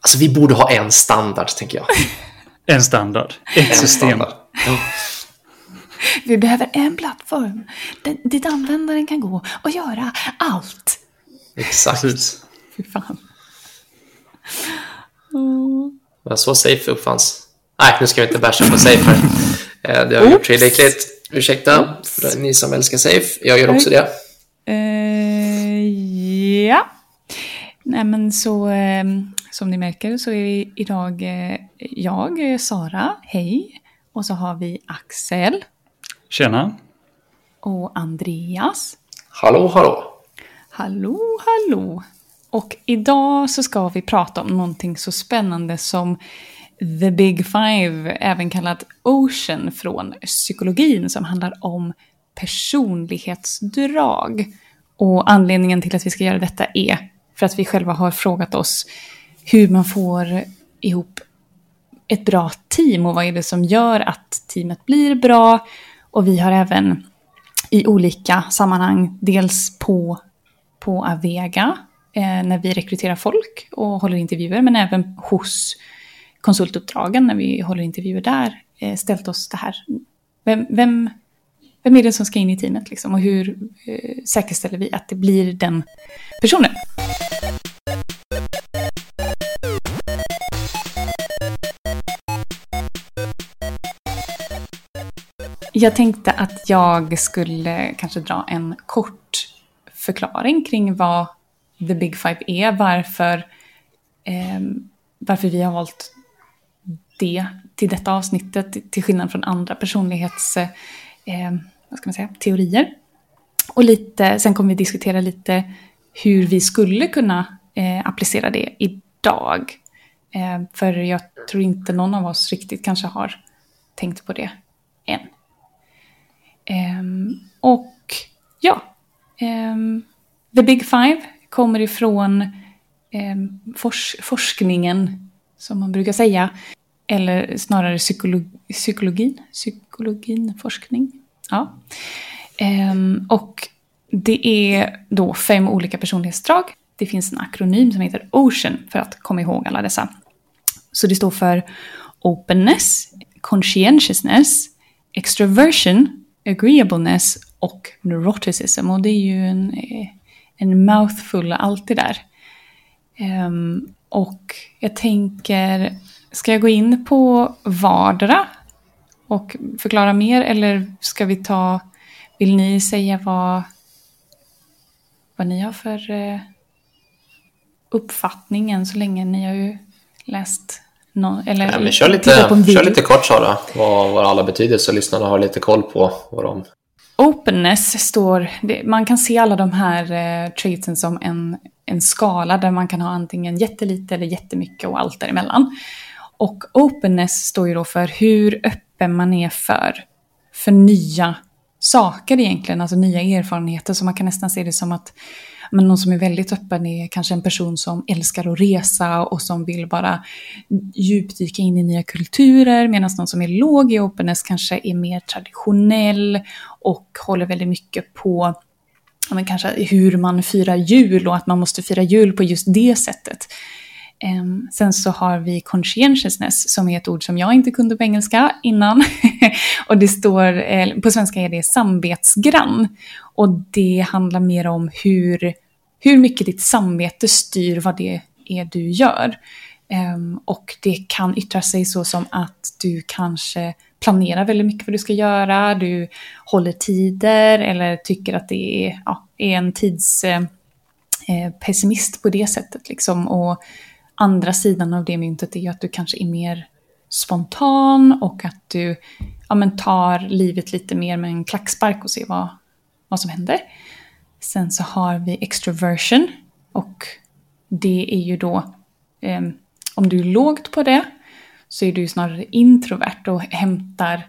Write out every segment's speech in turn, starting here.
Alltså vi borde ha en standard, tänker jag. En standard. Ett En system. standard. Ja. Vi behöver en plattform där- dit användaren kan gå och göra allt. Exakt. Precis. Fy fan. Men så Safe uppfanns. Nej, nu ska vi inte basha på Safe här. Eh, Det har vi gjort tillräckligt. Ursäkta för ni som älskar Safe. Jag gör också det. Eh, ja. Nej men så eh, som ni märker så är vi idag eh, jag, Sara, hej. Och så har vi Axel Tjena. och Andreas. Hallå, hallå. Hallå, hallå! Och idag så ska vi prata om någonting så spännande som The Big Five, även kallat Ocean från psykologin, som handlar om personlighetsdrag. Och anledningen till att vi ska göra detta är för att vi själva har frågat oss hur man får ihop ett bra team och vad är det som gör att teamet blir bra. Och vi har även i olika sammanhang, dels på, på Avega, eh, när vi rekryterar folk och håller intervjuer, men även hos konsultuppdragen när vi håller intervjuer där, eh, ställt oss det här. Vem, vem, vem är det som ska in i teamet liksom, och hur eh, säkerställer vi att det blir den personen? Jag tänkte att jag skulle kanske dra en kort förklaring kring vad The Big Five är, varför, eh, varför vi har valt det till detta avsnittet, till skillnad från andra personlighets, eh, vad ska man säga, teorier. Och lite, sen kommer vi diskutera lite hur vi skulle kunna eh, applicera det idag. Eh, för jag tror inte någon av oss riktigt kanske har tänkt på det än. Ehm, och ja, ehm, The Big Five kommer ifrån ehm, fors forskningen, som man brukar säga. Eller snarare psykolog psykologin, psykologin, forskning. Ja. Och det är då fem olika personlighetsdrag. Det finns en akronym som heter OCEAN för att komma ihåg alla dessa. Så det står för openness, conscientiousness, extroversion, agreeableness och neuroticism. Och det är ju en, eh, en mouthful allt det där. Um, och jag tänker, ska jag gå in på vardera och förklara mer eller ska vi ta, vill ni säga vad, vad ni har för eh, uppfattning än så länge? Ni har ju läst någon, eller Ja, men kör, lite, kör lite kort Sara, vad, vad alla betyder så lyssnarna har lite koll på vad de... Openness står, det, man kan se alla de här eh, traitsen som en, en skala där man kan ha antingen jättelite eller jättemycket och allt däremellan. Och openness står ju då för hur öppen man är för, för nya saker egentligen, alltså nya erfarenheter. Så man kan nästan se det som att men någon som är väldigt öppen är kanske en person som älskar att resa och som vill bara djupdyka in i nya kulturer. Medan någon som är låg i openness kanske är mer traditionell och håller väldigt mycket på men kanske hur man firar jul och att man måste fira jul på just det sättet. Sen så har vi conscientiousness som är ett ord som jag inte kunde på engelska innan. och det står, eh, på svenska är det samvetsgrann. Och det handlar mer om hur, hur mycket ditt samvete styr vad det är du gör. Och det kan yttra sig så som att du kanske planerar väldigt mycket vad du ska göra, du håller tider eller tycker att det är, ja, är en tidspessimist eh, eh på det sättet. Liksom. Och andra sidan av det myntet är ju att du kanske är mer spontan och att du ja, men tar livet lite mer med en klackspark och ser vad, vad som händer. Sen så har vi extroversion och det är ju då, eh, om du är lågt på det så är du ju snarare introvert och hämtar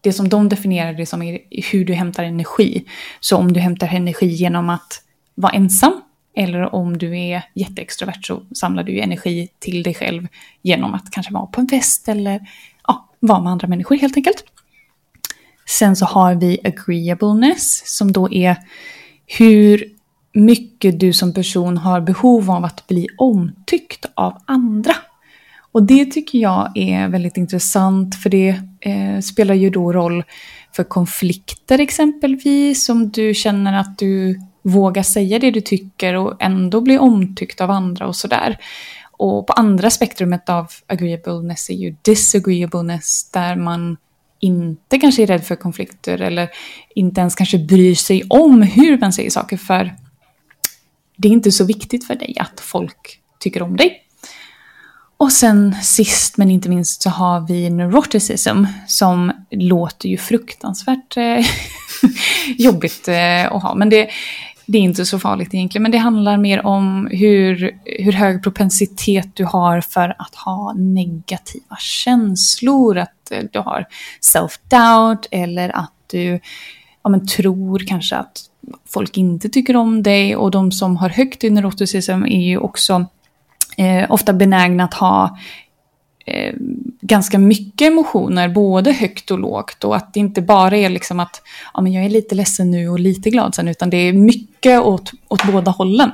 det som de definierar det som är hur du hämtar energi. Så om du hämtar energi genom att vara ensam eller om du är jätteextrovert så samlar du ju energi till dig själv genom att kanske vara på en fest eller ja, vara med andra människor helt enkelt. Sen så har vi agreeableness som då är hur mycket du som person har behov av att bli omtyckt av andra. Och det tycker jag är väldigt intressant för det eh, spelar ju då roll för konflikter exempelvis, om du känner att du våga säga det du tycker och ändå bli omtyckt av andra och sådär. Och på andra spektrumet av agreeableness är ju disagreeableness där man inte kanske är rädd för konflikter eller inte ens kanske bryr sig om hur man säger saker för det är inte så viktigt för dig att folk tycker om dig. Och sen sist men inte minst så har vi neuroticism som låter ju fruktansvärt eh, jobbigt eh, att ha. Men det, det är inte så farligt egentligen. Men det handlar mer om hur, hur hög propensitet du har för att ha negativa känslor. Att eh, du har self-doubt eller att du ja, men, tror kanske att folk inte tycker om dig. Och de som har högt i neuroticism är ju också eh, ofta benägna att ha eh, ganska mycket emotioner, både högt och lågt. Och att det inte bara är liksom att ja, men jag är lite ledsen nu och lite glad sen, utan det är mycket åt, åt båda hållen.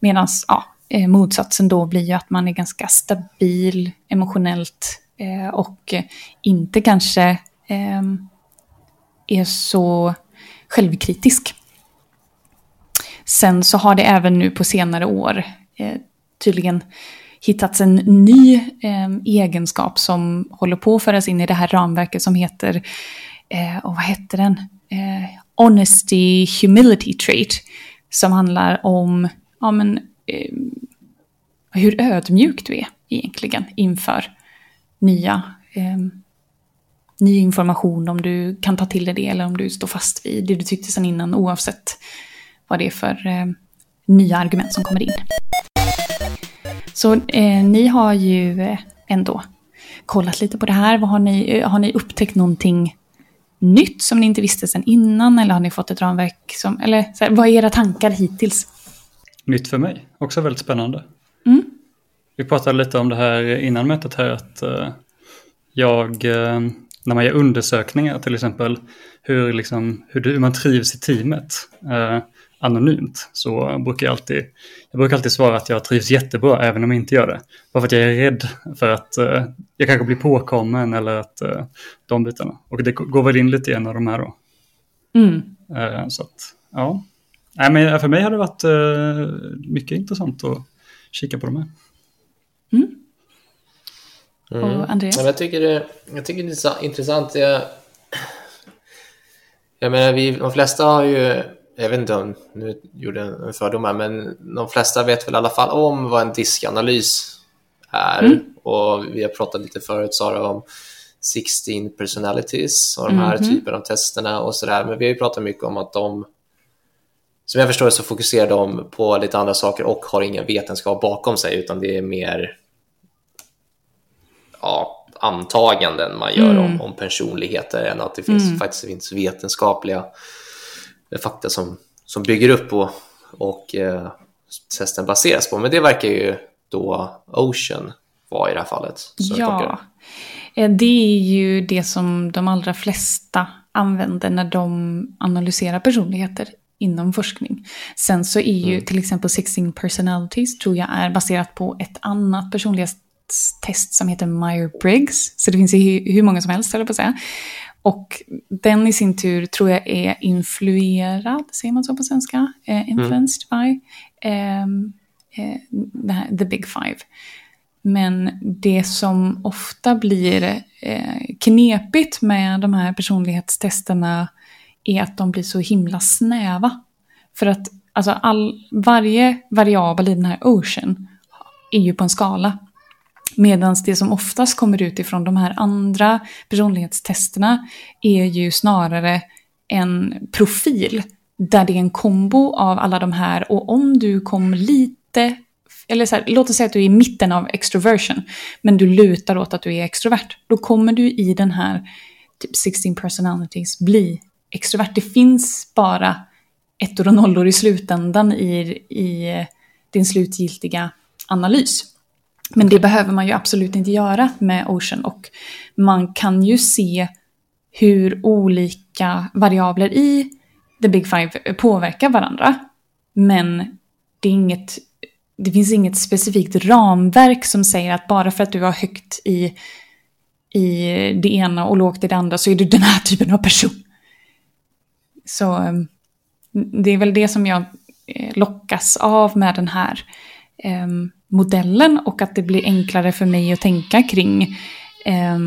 Medan ja, eh, motsatsen då blir ju att man är ganska stabil emotionellt eh, och inte kanske eh, är så självkritisk. Sen så har det även nu på senare år eh, tydligen hittats en ny eh, egenskap som håller på att föras in i det här ramverket som heter, eh, och vad heter den? Eh, Honesty Humility Trait. Som handlar om ja, men, eh, hur ödmjuk du är egentligen inför nya, eh, ny information. Om du kan ta till dig det eller om du står fast vid det du tyckte sedan innan oavsett vad det är för eh, nya argument som kommer in. Så eh, ni har ju eh, ändå kollat lite på det här. Vad har, ni, eh, har ni upptäckt någonting nytt som ni inte visste sedan innan? Eller har ni fått ett ramverk som... Eller här, vad är era tankar hittills? Nytt för mig, också väldigt spännande. Mm. Vi pratade lite om det här innan mötet här att uh, jag, när man gör undersökningar till exempel, hur, liksom, hur, hur man trivs i teamet. Anonymt så brukar jag alltid, jag brukar alltid svara att jag trivs jättebra även om jag inte gör det. Bara för att jag är rädd för att uh, jag kanske blir påkommen eller att uh, de bitarna. Och det går väl in lite i en av de här då. Mm. Uh, så att, ja. Nej, men för mig har det varit mycket intressant att kika på de här. Mm. Mm. Och Andreas? Ja, jag, tycker det, jag tycker det är intressant. Jag, jag menar, vi, de flesta har ju jag vet inte om, nu gjorde jag en fördom här, men de flesta vet väl i alla fall om vad en diskanalys är. Mm. Och vi har pratat lite förut, Sara, om 16 personalities och de här mm. typerna av testerna och sådär. Men vi har ju pratat mycket om att de, som jag förstår så fokuserar de på lite andra saker och har ingen vetenskap bakom sig, utan det är mer ja, antaganden man gör mm. om, om personligheter än att det finns, mm. faktiskt finns vetenskapliga fakta som, som bygger upp på och eh, testen baseras på. Men det verkar ju då Ocean vara i det här fallet. ja, eh, det är ju det som de allra flesta använder när de analyserar personligheter inom forskning. Sen så är ju mm. till exempel 16 personalities tror jag är baserat på ett annat personlighetstest som heter Meyer-Briggs. Så det finns ju hur många som helst, höll jag på att säga. Och den i sin tur tror jag är influerad, säger man så på svenska? Eh, influenced mm. by ehm, eh, the big five. Men det som ofta blir eh, knepigt med de här personlighetstesterna är att de blir så himla snäva. För att alltså all, varje variabel i den här ocean är ju på en skala. Medan det som oftast kommer ut ifrån de här andra personlighetstesterna är ju snarare en profil där det är en kombo av alla de här och om du kom lite, eller så här, låt oss säga att du är i mitten av extroversion, men du lutar åt att du är extrovert, då kommer du i den här typ 16 personalities bli extrovert. Det finns bara ettor och nollor i slutändan i, i eh, din slutgiltiga analys. Men det behöver man ju absolut inte göra med Ocean och man kan ju se hur olika variabler i The Big Five påverkar varandra. Men det är inget det finns inget specifikt ramverk som säger att bara för att du har högt i, i det ena och lågt i det andra så är du den här typen av person. Så um, det är väl det som jag eh, lockas av med den här um, modellen och att det blir enklare för mig att tänka kring eh,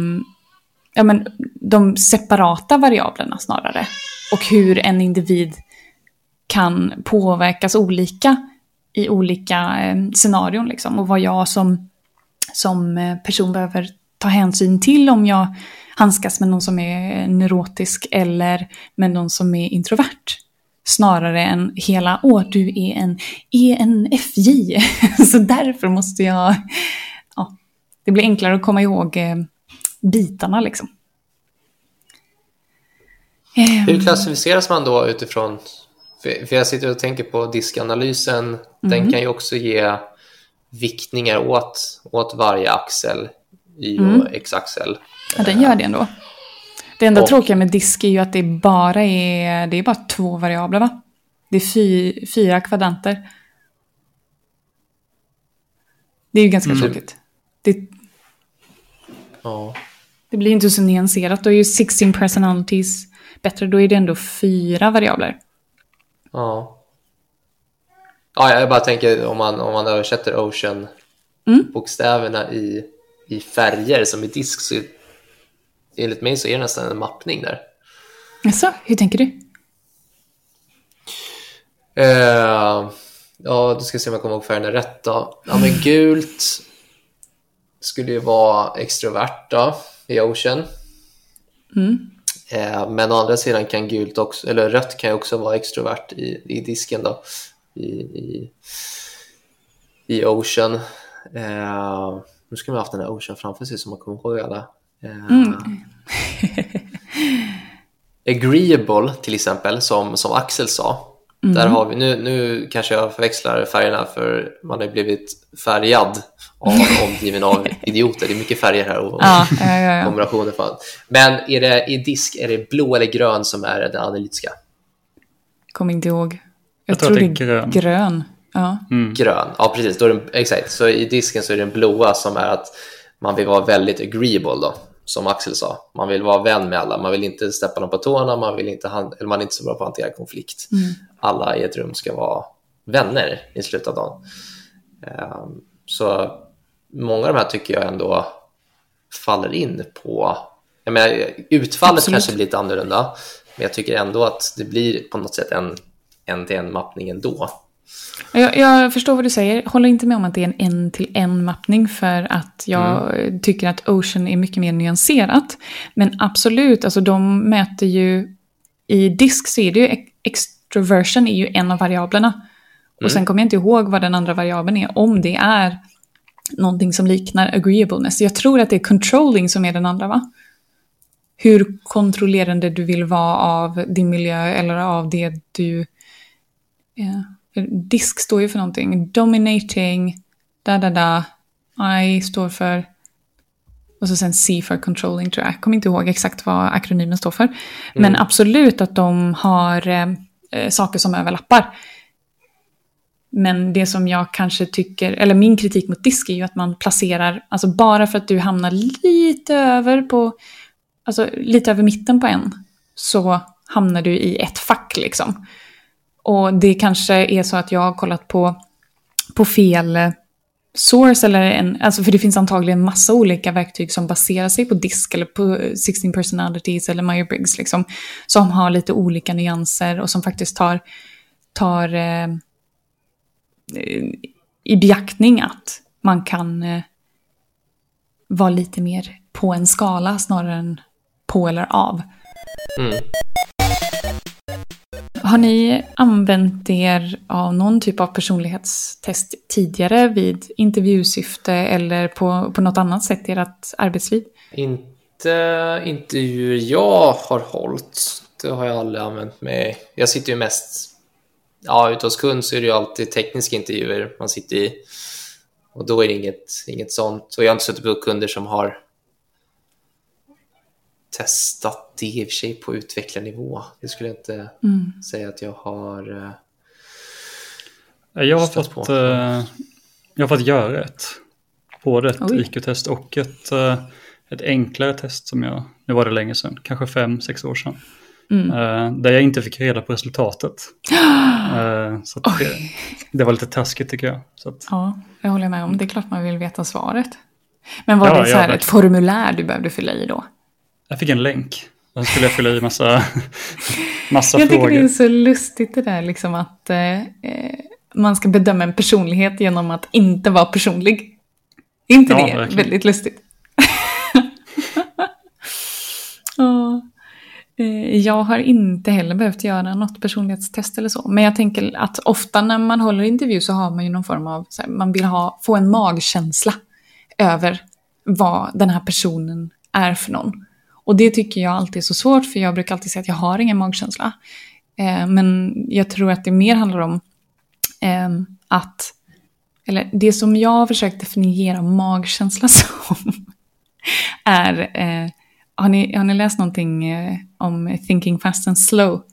ja, men, de separata variablerna snarare. Och hur en individ kan påverkas olika i olika eh, scenarion. Liksom. Och vad jag som, som eh, person behöver ta hänsyn till om jag handskas med någon som är neurotisk eller med någon som är introvert. Snarare än hela, åh du är en ENFJ, så därför måste jag... Ja, det blir enklare att komma ihåg eh, bitarna liksom. Hur klassificeras man då utifrån för, jag sitter och tänker på diskanalysen. Mm. Den kan ju också ge viktningar åt, åt varje axel, Y och mm. X-axel. Ja, den gör det ändå. Det enda och, tråkiga med disk är ju att det bara är, det är bara två variabler, va? Det är fy, fyra kvadranter. Det är ju ganska mm. tråkigt. Det, ja. det blir inte så nyanserat. Då är ju 16 personalities bättre. Då är det ändå fyra variabler. Ja. Ja, jag bara tänker om man, om man översätter Ocean-bokstäverna mm. i, i färger som i disk så enligt mig så är det nästan en mappning där. Alltså, hur tänker du? Uh, ja, du ska se om jag kommer ihåg färgerna rätt då. Ja, men gult skulle ju vara extrovert då, i Ocean. Mm. Eh, men å andra sidan kan gult också, eller rött kan ju också vara extrovert i, i disken då, i, i, i Ocean. Eh, nu ska man ha haft den här Ocean framför sig så man kommer ihåg alla. Eh, mm. agreeable till exempel, som, som Axel sa. Mm. Där har vi, nu, nu kanske jag förväxlar färgerna för man har blivit färgad av omgiven av idioter. Det är mycket färger här och ja, ja, ja, kombinationer. Fan. Men är det i disk, är det blå eller grön som är det analytiska? Kommer inte ihåg. Jag, jag tror, tror det är grön. grön. Ja. Mm. Grön, ja precis. Då är det, exakt. Så i disken så är det den blåa som är att man vill vara väldigt agreeable då, som Axel sa. Man vill vara vän med alla, man vill inte steppa dem på tårna, man, vill inte eller man är inte så bra på att hantera konflikt. Mm. Alla i ett rum ska vara vänner i slutet av dagen. Um, så många av de här tycker jag ändå faller in på... Jag menar, utfallet Absolut. kanske blir lite annorlunda, men jag tycker ändå att det blir på något sätt en en-till-en-mappning ändå. Jag, jag, förstår vad du säger. Håller inte med om att det är en en-till-en-mappning för att jag mm. tycker att Ocean är mycket mer nyanserat. Men absolut, alltså de mäter ju... I disk så är det ju extroversion är ju en av variablerna. Mm. Och sen kommer jag inte ihåg vad den andra variabeln är, om det är någonting som liknar agreeableness. Jag tror att det är controlling som är den andra, va? Hur kontrollerande du vill vara av din miljö eller av det du... Ja. Disk står ju för någonting. Dominating, da da da. I står för... Och så sen C för controlling tror jag. Jag kommer inte ihåg exakt vad akronymen står för. Mm. Men absolut att de har eh, saker som överlappar. Men det som jag kanske tycker, eller min kritik mot disk är ju att man placerar, alltså bara för att du hamnar lite över på, alltså lite över mitten på en, så hamnar du i ett fack liksom. Och det kanske är så att jag har kollat på, på fel eh, source, eller en, alltså för det finns antagligen massa olika verktyg som baserar sig på disk eller på eh, 16 personalities eller Meyer-Briggs liksom, som har lite olika nyanser och som faktiskt tar, tar eh, eh, i beaktning att man kan eh, vara lite mer på en skala snarare än på eller av. Mm. Har ni använt er av någon typ av personlighetstest tidigare vid intervjusyfte eller på, på något annat sätt i ert arbetsliv? Inte intervjuer jag har hållit. Det har jag aldrig använt mig. Jag sitter ju mest ja, ute hos kund så är det ju alltid tekniska intervjuer man sitter i. Och då är det inget, inget sånt. Och jag har inte suttit på kunder som har testat det i och för sig på utvecklarnivå. Det skulle jag inte mm. säga att jag har. Uh, jag har fått uh, jag har fått göra ett. Både ett Oj. IQ-test och ett, eh, ett enklare test som jag, nu var det länge sedan, kanske fem, sex år sedan. Mm. Eh, där jag inte fick reda på resultatet. Eh, så att det, det var lite taskigt tycker jag. Så att, Ja, jag håller med om. Det är klart man vill veta svaret. Men var Ja, det så ja, här ett formulär du behövde fylla i då? Jag fick en länk. Så skulle jag fylla i massa, massa Jag tycker frågor. det är så lustigt det där liksom att eh, eh, man ska bedöma en personlighet genom att inte vara personlig. Inte Ja, det verkligen. väldigt lustigt? Eh, Jag har inte heller behövt göra något personlighetstest eller så. Men jag tänker att ofta när man håller intervju så har man ju någon form av, här, man vill ha, få en magkänsla över vad den här personen är för någon. Och det tycker jag alltid är så svårt för jag brukar alltid säga att jag har ingen magkänsla. Eh, men jag tror att det mer handlar om eh, att, eller det som jag har försökt definiera magkänsla som är, eh, har, ni, har ni läst någonting eh, om Thinking Fast and Slow?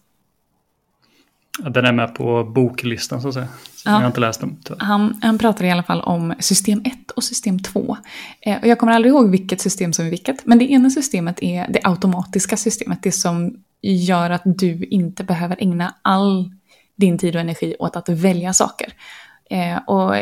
Den är med på boklistan så att säga. Ja. Jag har inte läst tyvärr. Han, han pratar i alla fall om system 1 och system 2. Eh, och jag kommer aldrig ihåg vilket system som är vilket. Men det ena systemet är det automatiska systemet. Det som gör att du inte behöver ägna all din tid och energi åt att välja saker. Eh, och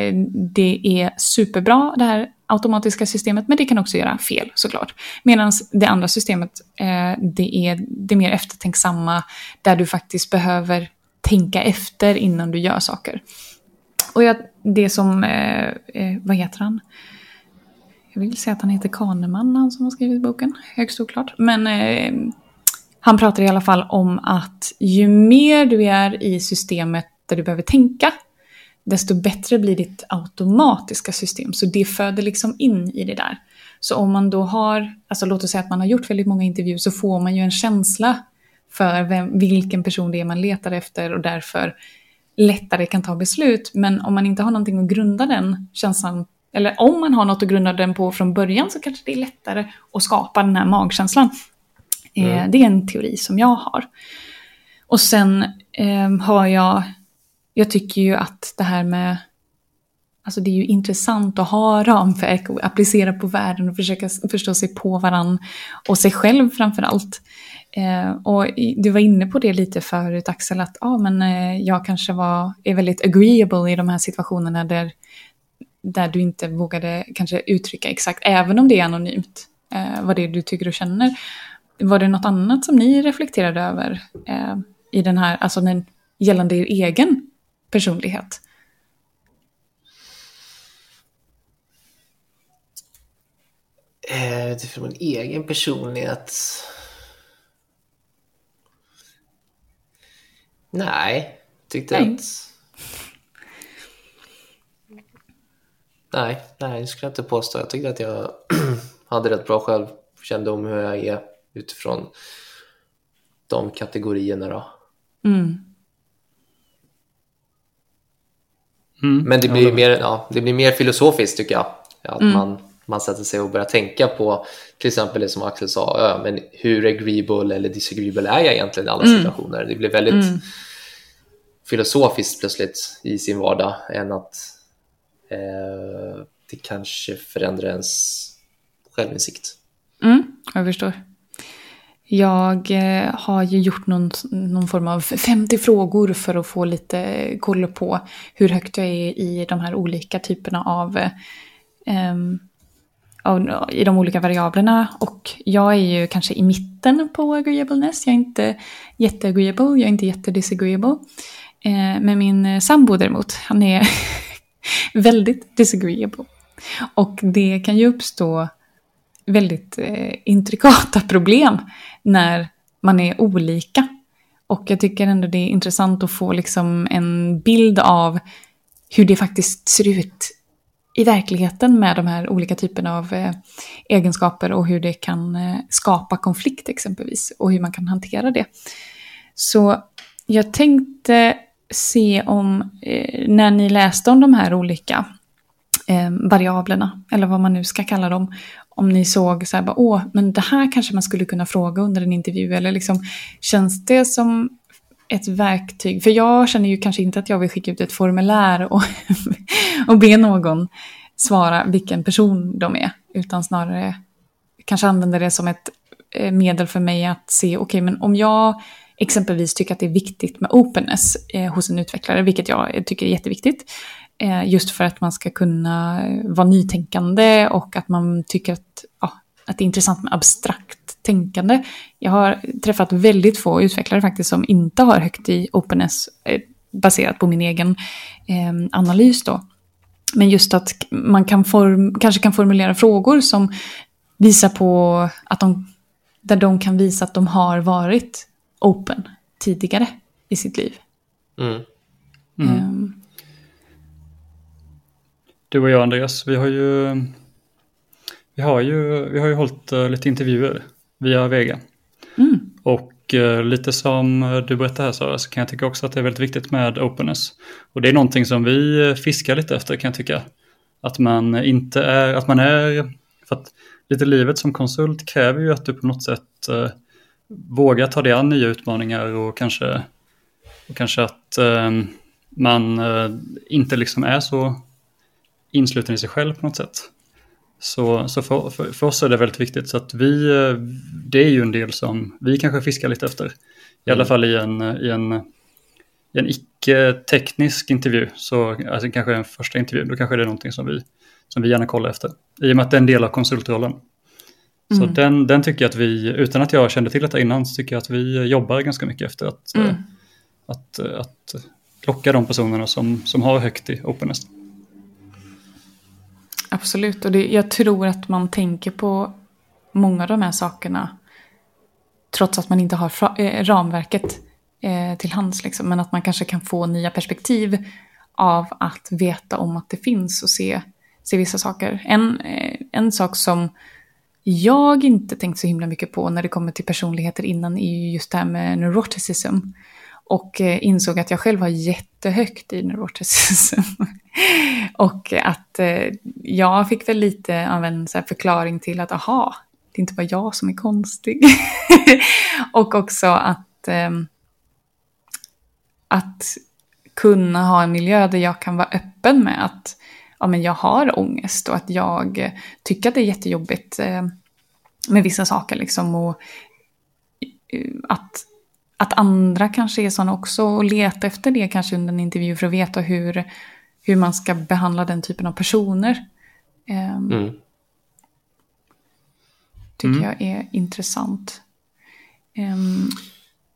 det är superbra det här automatiska systemet. Men det kan också göra fel såklart. Medan det andra systemet eh, det är det mer eftertänksamma. Där du faktiskt behöver tänka efter innan du gör saker. Och jag, det som, eh, eh, vad heter han? Jag vill säga att han heter Kahneman, han som har skrivit boken. Högst oklart. Men eh, han pratar i alla fall om att ju mer du är i systemet där du behöver tänka, desto bättre blir ditt automatiska system. Så det föder liksom in i det där. Så om man då har, alltså låt oss säga att man har gjort väldigt många intervjuer, så får man ju en känsla för vem, vilken person det är man letar efter och därför lättare kan ta beslut. Men om man inte har någonting att grunda den känslan, eller om man har något att grunda den på från början så kanske det är lättare att skapa den här magkänslan. Eh, det är en teori som jag har. Och sen eh, har jag, jag tycker ju att det här med, alltså det är ju intressant att ha ramverk och applicera på världen och försöka förstå sig på varann och sig själv framför allt. Eh, och du var inne på det lite förut Axel, att ah, men, eh, jag kanske var, är väldigt agreeable i de här situationerna där, där du inte vågade kanske uttrycka exakt, även om det är anonymt, eh, vad det är du tycker och känner. Var det något annat som ni reflekterade över eh, i den här, alltså den, gällande er egen personlighet? Eh, utifrån min egen personlighet. Nej, tyckte Nej. att... Nej, nej, det skulle jag inte påstå. Jag tyckte att jag hade rätt bra självkännedom hur jag är utifrån de kategorierna då. Mm. Mm, Men det blir, med. mer, ja, det blir mer filosofiskt tycker jag. Att Mm. man, man sätter sig och börjar tänka på till exempel det som Axel sa, ja, men hur agreeable eller disagreeable är jag egentligen i alla Mm. situationer? Det blir väldigt Mm. filosofiskt plötsligt i sin vardag än att eh, det kanske förändrar ens självinsikt. Mm, jag förstår. Jag eh, har ju gjort någon, någon form av 50 frågor för att få lite koll på hur högt jag är i de här olika typerna av, ehm, av i de olika variablerna. Och jag är ju kanske i mitten på agreeableness. Jag är inte jätteagreeable, jag är inte jättedisagreeable. Eh, men min sambo däremot, han är väldigt disagreeable. Och det kan ju uppstå väldigt eh, intrikata problem när man är olika. Och jag tycker ändå det är intressant att få liksom en bild av hur det faktiskt ser ut i verkligheten med de här olika typerna av eh, egenskaper och hur det kan eh, skapa konflikt exempelvis och hur man kan hantera det. Så jag tänkte se om, eh, när ni läste om de här olika eh, variablerna, eller vad man nu ska kalla dem, om ni såg så här, bara, åh, men det här kanske man skulle kunna fråga under en intervju, eller liksom, känns det som ett verktyg. För jag känner ju kanske inte att jag vill skicka ut ett formulär och, och be någon svara vilken person de är. Utan snarare kanske använda det som ett eh, medel för mig att se, okej okay, men om jag exempelvis tycker att det är viktigt med openness eh, hos en utvecklare, vilket jag tycker är jätteviktigt, eh, just för att man ska kunna vara nytänkande och att man tycker att, ja, att det är intressant med abstrakt tänkande. Jag har träffat väldigt få utvecklare faktiskt som inte har högt i openness eh, baserat på min egen eh, analys då. Men just att man kan form, kanske kan formulera frågor som visar på att de, där de kan visa att de har varit open tidigare i sitt liv. Mm. Mm. Um. Du och jag Andreas, vi har ju vi har ju, vi har ju hållit uh, lite intervjuer via Vega. Mm. Och uh, lite som du berättade här Sara så kan jag tycka också att det är väldigt viktigt med openness. Och det är någonting som vi fiskar lite efter kan jag tycka. Att man inte är, att man är, för att lite livet som konsult kräver ju att du på något sätt uh, vågar ta dig an nya utmaningar och kanske, och kanske att uh, man inte liksom är så insluten i sig själv på något sätt. Så, så för, för, för, oss är det väldigt viktigt. Så att vi, det är ju en del som vi kanske fiskar lite efter. I alla mm. fall i en, i en, i en icke-teknisk intervju, så alltså kanske en första intervju, då kanske det är någonting som vi, som vi gärna kollar efter. I och med att det är en del av konsultrollen. Så mm. den, den tycker jag att vi, utan att jag kände till detta innan, så tycker jag att vi jobbar ganska mycket efter att, mm. att, att, att locka de personerna som, som har högt i openness. Absolut, och det, jag tror att man tänker på många av de här sakerna trots att man inte har fra, eh, ramverket eh, till hands. Liksom, men att man kanske kan få nya perspektiv av att veta om att det finns och se, se vissa saker. En, eh, en sak som jag inte tänkt så himla mycket på när det kommer till personligheter innan är ju just det här med neuroticism. Och eh, insåg att jag själv har jättehögt i neuroticism. och att eh, jag fick väl lite av en förklaring till att aha, det är inte bara jag som är konstig. och också att, ehm, att kunna ha en miljö där jag kan vara öppen med att ja, men jag har ångest och att jag tycker att det är jättejobbigt eh, med vissa saker. Liksom, och att att andra kanske är sådana också och leta efter det kanske under en intervju för att veta hur, hur man ska behandla den typen av personer. Um, mm. Tycker mm. jag är intressant. Um,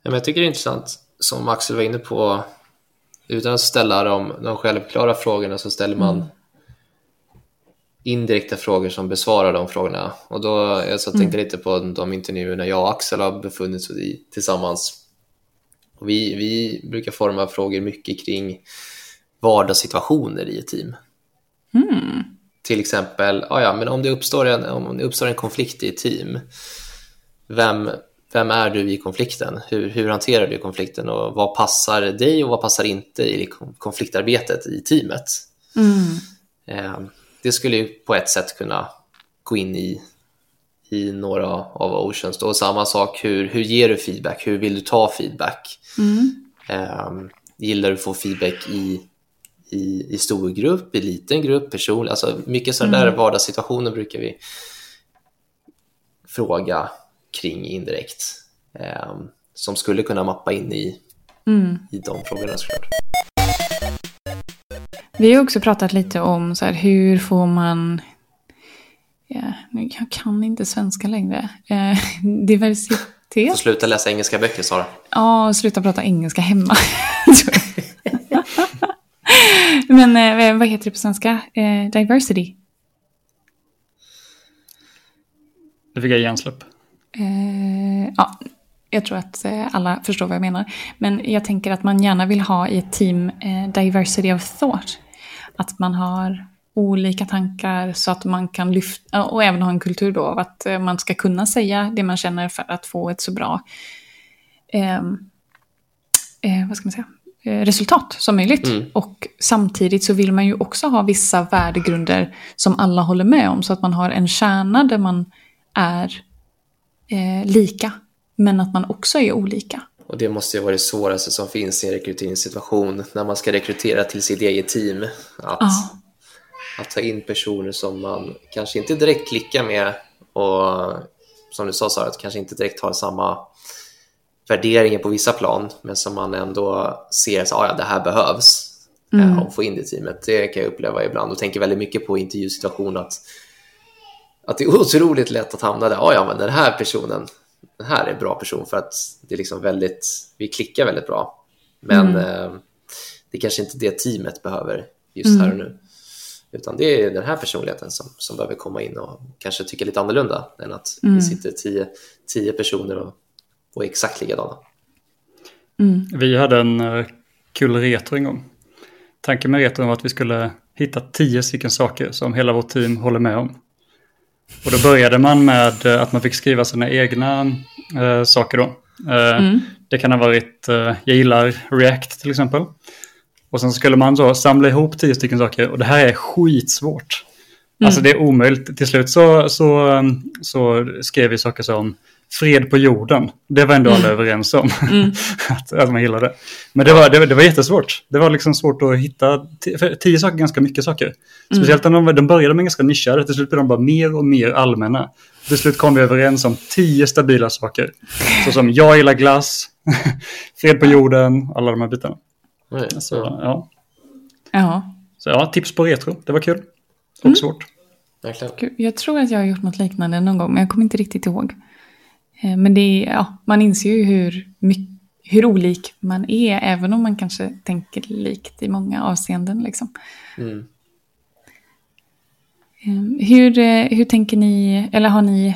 ja, men jag tycker det är intressant, som Axel var inne på, utan att ställa de, de självklara frågorna så ställer man mm. indirekta frågor som besvarar de frågorna. Och då jag så tänkte mm. lite på de intervjuerna jag och Axel har befunnit oss i tillsammans och vi, vi brukar forma frågor mycket kring vardagssituationer i ett team. Mm. Till exempel, ah ja, men om det, uppstår en, om det uppstår en konflikt i ett team, vem, vem är du i konflikten? Hur, hur hanterar du konflikten och vad passar dig och vad passar inte i konfliktarbetet i teamet? Mm. Det skulle ju på ett sätt kunna gå in i i några av Oceans. Då. Samma sak, hur, hur ger du feedback? Hur vill du ta feedback? Mm. Um, gillar du att få feedback i, i, i stor grupp, i liten grupp, personlig? Alltså mycket sådana mm. där vardagssituationer brukar vi fråga kring indirekt. Um, som skulle kunna mappa in i, mm. i de frågorna såklart. Vi har också pratat lite om så här, hur får man ja, jag kan inte svenska längre. Eh, diversitet. Får sluta läsa engelska böcker, Sara. Ja, sluta prata engelska hemma. Men eh, vad heter det på svenska? Eh, diversity. Nu fick jag hjärnsläpp. Eh, ja, jag tror att eh, alla förstår vad jag menar. Men jag tänker att man gärna vill ha i ett team eh, diversity of thought. Att man har olika tankar så att man kan lyfta, och även ha en kultur då av att eh, man ska kunna säga det man känner för att få ett så bra eh, eh, vad ska man säga, eh, resultat som möjligt. Mm. Och samtidigt så vill man ju också ha vissa värdegrunder som alla håller med om så att man har en kärna där man är eh, lika men att man också är olika. Och det måste ju vara det svåraste som finns i en rekryteringssituation när man ska rekrytera till sitt eget team. Att, Ja. Att ta in personer som man kanske inte direkt klickar med och som du sa Sara, att kanske inte direkt har samma värderingar på vissa plan, men som man ändå ser att ah, ja, det här behövs mm. och få in det i teamet. Det kan jag uppleva ibland och tänker väldigt mycket på intervjusituation att, att det är otroligt lätt att hamna där. Ah, ja, men den här personen, den här är en bra person för att det är liksom väldigt, vi klickar väldigt bra. Men mm. eh, det är kanske inte det teamet behöver just mm. här och nu. Utan det är den här personligheten som, som behöver komma in och kanske tycka lite annorlunda än att mm. det sitter tio, tio personer och, och är exakt likadana. Mm. Vi hade en uh, kul retro en gång. Tanken med retron var att vi skulle hitta tio stycken saker som hela vårt team håller med om. Och då började man med uh, att man fick skriva sina egna uh, saker då. Mm. Det kan ha varit, jag gillar React till exempel. Och sen skulle man så samla ihop tio stycken saker och det här är skitsvårt. Mm. Alltså det är omöjligt. Till slut så, så, så skrev vi saker som fred på jorden. Det var ändå alla mm. överens om. Mm. att, att man gillade. Men det var, det, det, var jättesvårt. Det var liksom svårt att hitta. Tio saker ganska mycket saker. Mm. Speciellt när de, de började med ganska nischade. Till slut blev de bara mer och mer allmänna. Till slut kom vi överens om tio stabila saker. Så som jag gillar glass, fred på jorden, alla de här bitarna. Nej, så, ja. ja. Så ja, tips på retro. Det var kul. Och mm. svårt. Verkligen. Jag tror att jag har gjort något liknande någon gång, men jag kommer inte riktigt ihåg. Eh, men det är, ja, man inser ju hur, hur olik man är, även om man kanske tänker likt i många avseenden. Liksom. Mm. Ehm, hur, eh, hur tänker ni, eller har ni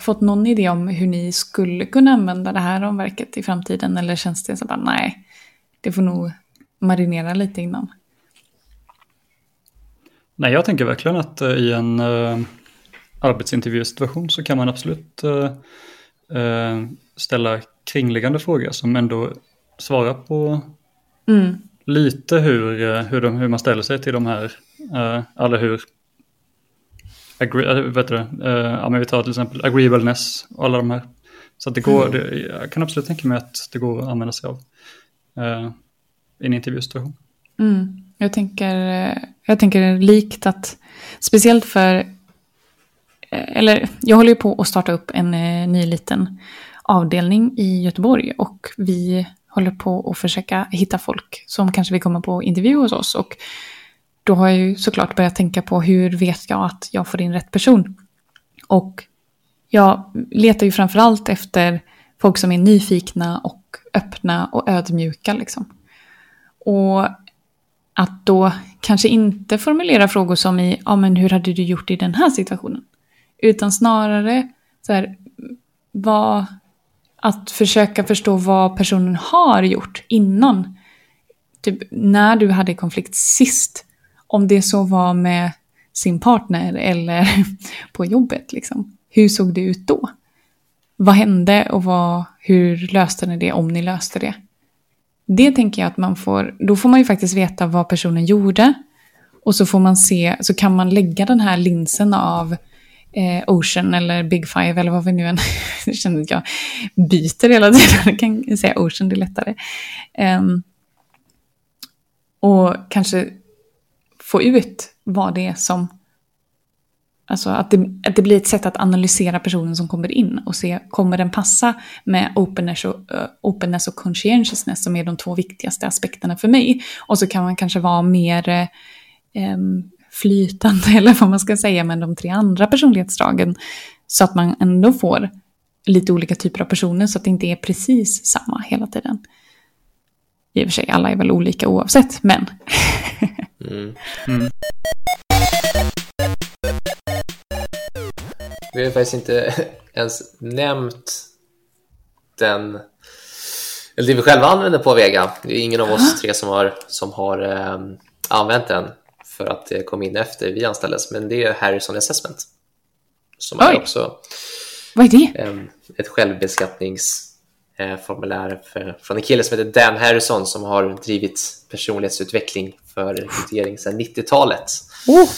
fått någon idé om hur ni skulle kunna använda det här omverket i framtiden? Eller känns det så bara nej, det får nog marinera lite innan? Nej, jag tänker verkligen att uh, i en uh, arbetsintervjusituation så kan man absolut uh, ställa kringliggande frågor som ändå svarar på mm. lite hur, hur, de, hur man ställer sig till de här, eller hur agree, vet du, men vi tar till exempel agreeableness och alla de här. Så att det går, mm. det, jag kan absolut tänka mig att det går att använda sig av uh, i en intervjusituation. Mm. Jag, tänker, eh, jag tänker likt att, speciellt för, eh, eller jag håller ju på att starta upp en eh, ny liten avdelning i Göteborg och vi håller på att försöka hitta folk som kanske vill komma på intervju hos oss. Och då har jag ju såklart börjat tänka på hur vet jag att jag får in rätt person. Och jag letar ju framförallt efter folk som är nyfikna och öppna och ödmjuka. Liksom. Och att då kanske inte formulera frågor som i, ja men hur hade du gjort i den här situationen? Utan snarare så här, vad, att försöka förstå vad personen har gjort innan. Typ när du hade konflikt sist. Om det så var med sin partner eller på jobbet. Liksom. Hur såg det ut då? Vad hände och vad, hur löste ni det om ni löste det? Det tänker jag att man får, då får man ju faktiskt veta vad personen gjorde. Och så får man se, så kan man lägga den här linsen av eh, Ocean eller Big Five eller vad vi nu än, jag känner att jag byter hela tiden, jag kan säga Ocean, det är lättare. Um, och kanske få ut vad det är som Alltså att det, att det blir ett sätt att analysera personen som kommer in och se, kommer den passa med openness och, uh, openness och conscientiousness som är de två viktigaste aspekterna för mig. Och så kan man kanske vara mer um, flytande, eller vad man ska säga, med de tre andra personlighetsdragen. Så att man ändå får lite olika typer av personer, så att det inte är precis samma hela tiden. I och för sig, alla är väl olika oavsett, men... mm. Mm. Vi har faktiskt inte ens nämnt den, eller det vi själva använder på Vega. Det är ingen av oss tre som har, som har eh, använt den för att det kom in efter vi anställdes, men det är Harrison Assessment. Som Oj. är också Vad är det? Eh, ett självbeskattningsformulär för, från en kille som heter Dan Harrison som har drivit personlighetsutveckling för rekrytering sedan 90-talet. Oh.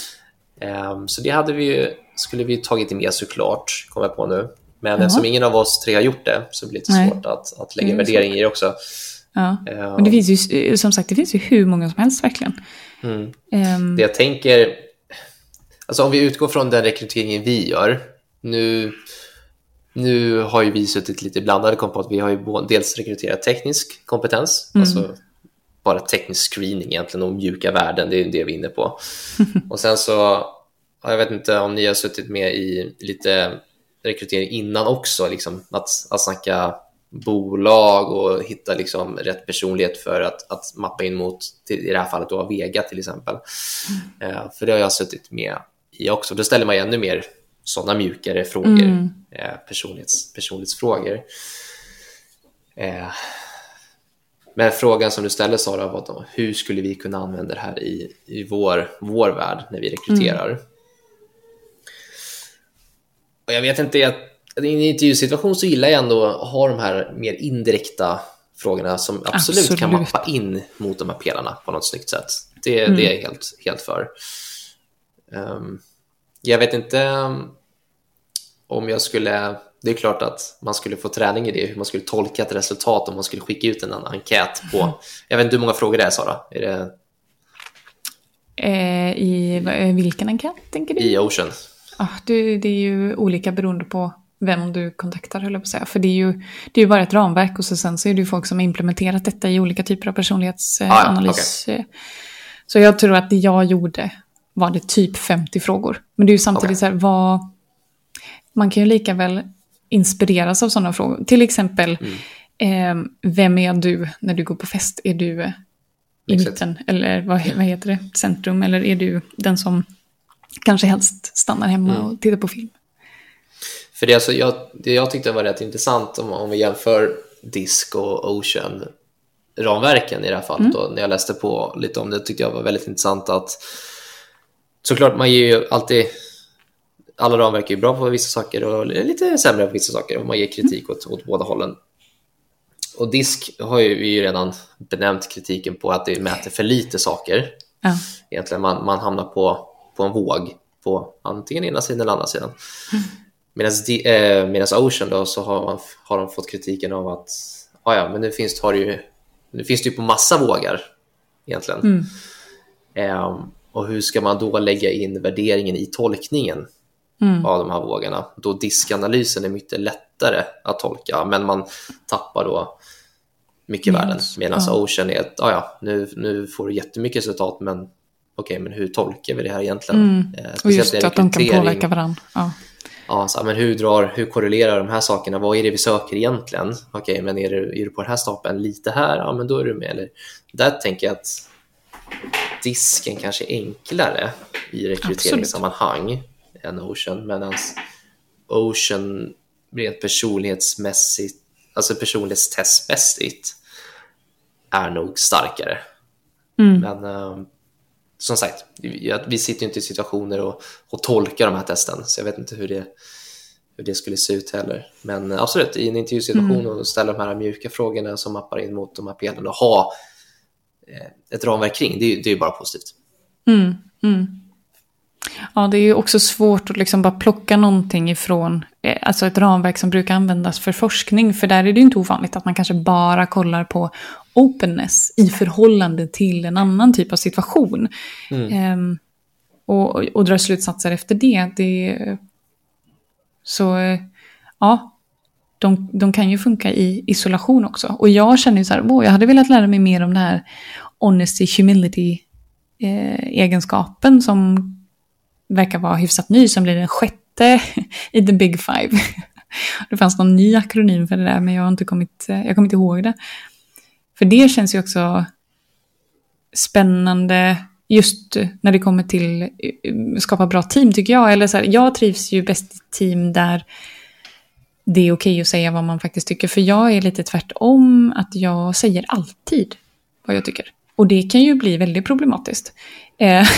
Um, så det hade vi, skulle vi tagit med såklart, kommer jag på nu. Men Jaha. eftersom ingen av oss tre har gjort det så blir det lite svårt att, att lägga värdering i det också. Ja. Eh, Men det finns ju, som sagt, det finns ju hur många som helst verkligen. mm. Ehm, Det jag tänker, alltså om vi utgår från den rekryteringen vi gör, nu, nu har ju vi suttit lite blandade kom på att vi har ju dels rekryterat teknisk kompetens, Mm. alltså bara teknisk screening egentligen och mjuka värden, det är ju det vi är inne på. och sen så, jag vet inte om ni har suttit med i lite rekrytering innan också, liksom, att, att snacka bolag och hitta liksom rätt personlighet för att, att mappa in mot, i det här fallet då Vega till exempel. Eh, för det har jag suttit med i också. Då ställer man ju ännu mer sådana mjukare frågor, Mm. eh, personlighets, personlighetsfrågor. Eh, men frågan som du ställde Sara var då, hur skulle vi kunna använda det här i, i vår, vår värld när vi rekryterar? Och jag vet inte, jag, i en intervjusituation så gillar jag ändå att ha de här mer indirekta frågorna som absolut, kan Absolut. mappa in mot de här pelarna på något snyggt sätt. Det, Mm. det är jag helt, helt för. Ehm, jag vet inte um, om jag skulle... Det är klart att man skulle få träning i det, hur man skulle tolka ett resultat om man skulle skicka ut en enkät på... Jag vet inte hur många frågor det är, Sara? Är det eh, I eh, vilken enkät tänker du? i Ocean? Ah, det, det är ju olika beroende på vem du kontaktar, höll jag på att säga. För det är ju, det är ju bara ett ramverk och så sen så är det ju folk som har implementerat detta i olika typer av personlighetsanalys. Ah, ja, Så jag tror att det jag gjorde var det typ 50 frågor. Men det är ju samtidigt Okej. så här, vad... Man kan ju lika väl inspireras av sådana frågor. Till exempel, Mm. eh, vem är du när du går på fest? Är du eh, i Exakt. mitten, eller vad, vad heter det, centrum? Eller är du den som kanske helst stannar hemma Mm. och tittar på film? För det, alltså, jag, det jag tyckte var rätt intressant om, om vi jämför Disk och Ocean ramverken i det här fallet då, när jag läste på lite om det tyckte jag var väldigt intressant att såklart man ger ju alltid alla ramverk är bra på vissa saker och lite sämre på vissa saker och man ger kritik åt, åt båda hållen. Och Disk har ju vi ju redan benämnt kritiken på att det mäter för lite saker Ja. egentligen. Man, man hamnar på, på en våg på antingen ena sidan eller andra sidan. Medan eh, Ocean då så har, man, har de fått kritiken av att ah, ja, men nu finns, har det ju, nu finns det ju på massa vågar egentligen. Mm. Ehm, och hur ska man då lägga in värderingen i tolkningen Mm. av de här vågorna? Då diskanalysen är mycket lättare att tolka, men man tappar då mycket Yes. värden. Medan Ja. Ocean är att ah, ja, nu, nu får du jättemycket resultat, men okej, men hur tolkar vi det här egentligen? Mm. Eh, Och just att de kan påverka varandra. Ja. Ja, så, men hur, drar, hur korrelerar de här sakerna? Vad är det vi söker egentligen? Okej, men är du, är du på den här stapeln lite här? Ja, men då är du med. Eller, där tänker jag att disken kanske är enklare i rekryteringssammanhang än Ocean, medan Ocean rent personlighetsmässigt, alltså personlighetstestmässigt, är nog starkare. Mm. Men eh, som sagt, vi, sitter ju inte i situationer och, och tolkar de här testen, så jag vet inte hur det, hur det skulle se ut heller. Men eh, absolut, i en intervjusituation och ställa de här mjuka frågorna som mappar in mot de här pelarna och ha eh, ett ramverk kring, det är ju det är ju bara positivt. Mm, mm. Ja, det är ju också svårt att liksom bara plocka någonting ifrån alltså ett ramverk som brukar användas för forskning. För där är det ju inte ovanligt att man kanske bara kollar på openness i förhållande till en annan typ av situation. Mm. Ehm, och, och drar slutsatser efter det. det så eh, ja, de, de kan ju funka i isolation också. Och jag känner ju så här, "Åh, jag hade velat lära mig mer om det här honesty, humility eh, egenskapen som verkar vara hyfsat ny, som blir den sjätte i the big five. Det fanns någon ny akronym för det där, men jag har inte kommit, eh, jag kommer inte ihåg det. För det känns ju också spännande just när det kommer till eh, skapa bra team tycker jag. Eller så här, jag trivs ju bäst i team där det är okej att säga vad man faktiskt tycker. För jag är lite tvärtom, att jag säger alltid vad jag tycker. Och det kan ju bli väldigt problematiskt. Eh,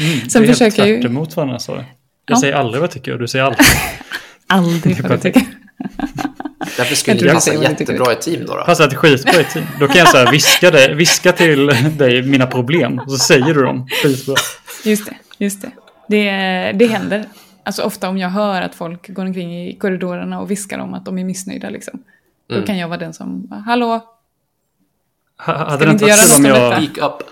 Mm, Sen det är försöker helt tvärt emot varandra så. Jag Ja. säger aldrig vad jag tycker och du säger alltid. aldrig vad jag tycker. Därför skulle det du passa jättebra i ett team då. då. Passar ett skitbra i team. Då kan jag så här viska, det, viska till dig mina problem och så säger du dem skitbra. Just det, just det. Det, det händer. alltså ofta om jag hör att folk går omkring i korridorerna och viskar om att de är missnöjda liksom. Då Mm. kan jag vara den som, bara, hallå, Ha- Hade det inte varit kul om jag... Speak up.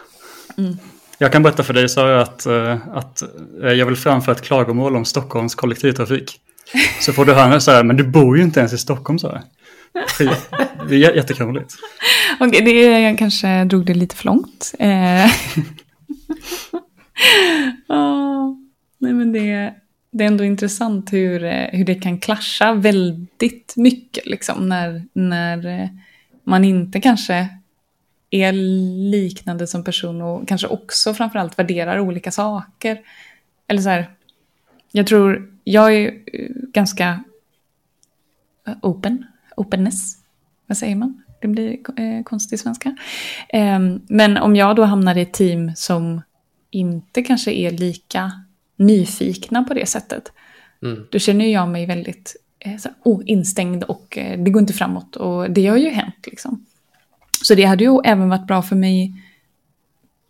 Jag kan berätta för dig Sara att, eh, att eh, jag vill framföra ett klagomål om Stockholms kollektivtrafik. Så får du höra så här, men du bor ju inte ens i Stockholm Sara. Det är jä- jättekrångligt. Okej, det är, jag kanske drog det lite för långt. Eh. Ah, nej, men det, det är ändå intressant hur, hur det kan klascha väldigt mycket. Liksom, när, när man inte kanske är liknande som person och kanske också framförallt värderar olika saker. Eller så här, jag tror, jag är eh, ganska eh, open, openness, vad säger man? Det blir eh, konstig svenska. Ehm, men om jag då hamnar i ett team som inte kanske är lika nyfikna på det sättet, Mm. då känner jag mig väldigt eh, så oh, instängd och eh, det går inte framåt. Och det har ju hänt liksom. Så det hade ju även varit bra för mig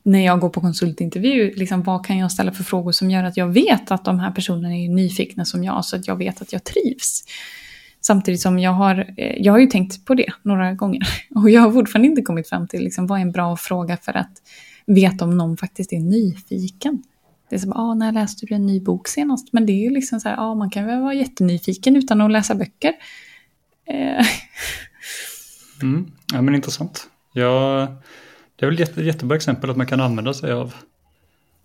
när jag går på konsultintervju. Liksom, vad kan jag ställa för frågor som gör att jag vet att de här personerna är nyfikna som jag, så att jag vet att jag trivs. Samtidigt som jag har, eh, jag har ju tänkt på det några gånger. Och jag har fortfarande inte kommit fram till liksom, vad är en bra fråga för att veta om någon faktiskt är nyfiken. Det är som, ah, när läste du en ny bok senast? Men det är ju liksom så här, ah, man kan väl vara jättenyfiken utan att läsa böcker. Eh, Mm. Ja, men intressant. Ja, det är väl ett jätte, jättebra exempel att man kan använda sig av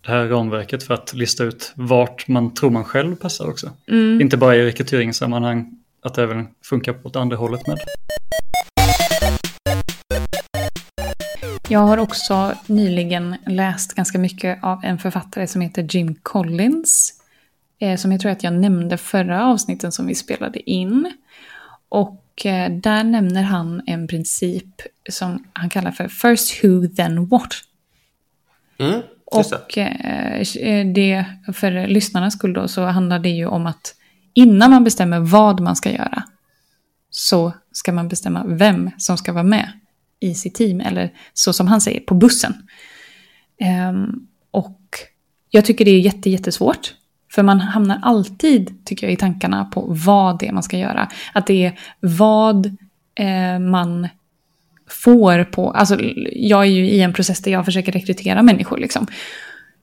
det här ramverket för att lista ut vart man tror man själv passar också. mm. Inte bara i rekryteringssammanhang, att det även funkar åt andra hållet med. Jag har också nyligen läst ganska mycket av en författare som heter Jim Collins. Eh, som jag tror att jag nämnde förra avsnitten som vi spelade in. Och eh, där nämner han en princip som han kallar för First Who Then What. Mm. Och eh, det, för lyssnarnas skull då, så handlar det ju om att innan man bestämmer vad man ska göra så ska man bestämma vem som ska vara med i sitt team, eller så som han säger, på bussen. Ehm, och jag tycker det är jätte, jättesvårt. För man hamnar alltid, tycker jag, i tankarna på vad det är man ska göra. Att det är vad eh, man får på... Alltså, jag är ju i en process där jag försöker rekrytera människor. Liksom.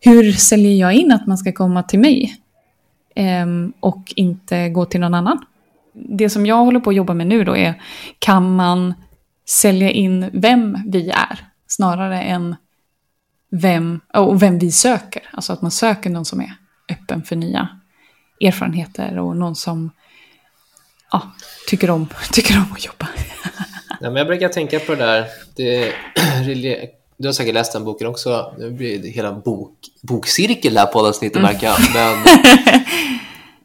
Hur säljer jag in att man ska komma till mig? Eh, och inte gå till någon annan? Det som jag håller på att jobba med nu då är, kan man sälja in vem vi är? Snarare än vem, och vem vi söker. Alltså att man söker någon som är öppen för nya erfarenheter och någon som ja, tycker, om, tycker om att jobba. Ja, men jag brukar tänka på det där. Det, du har säkert läst den boken också. Det blir hela bok, bokcirkel här på poddavsnittet märker jag. Men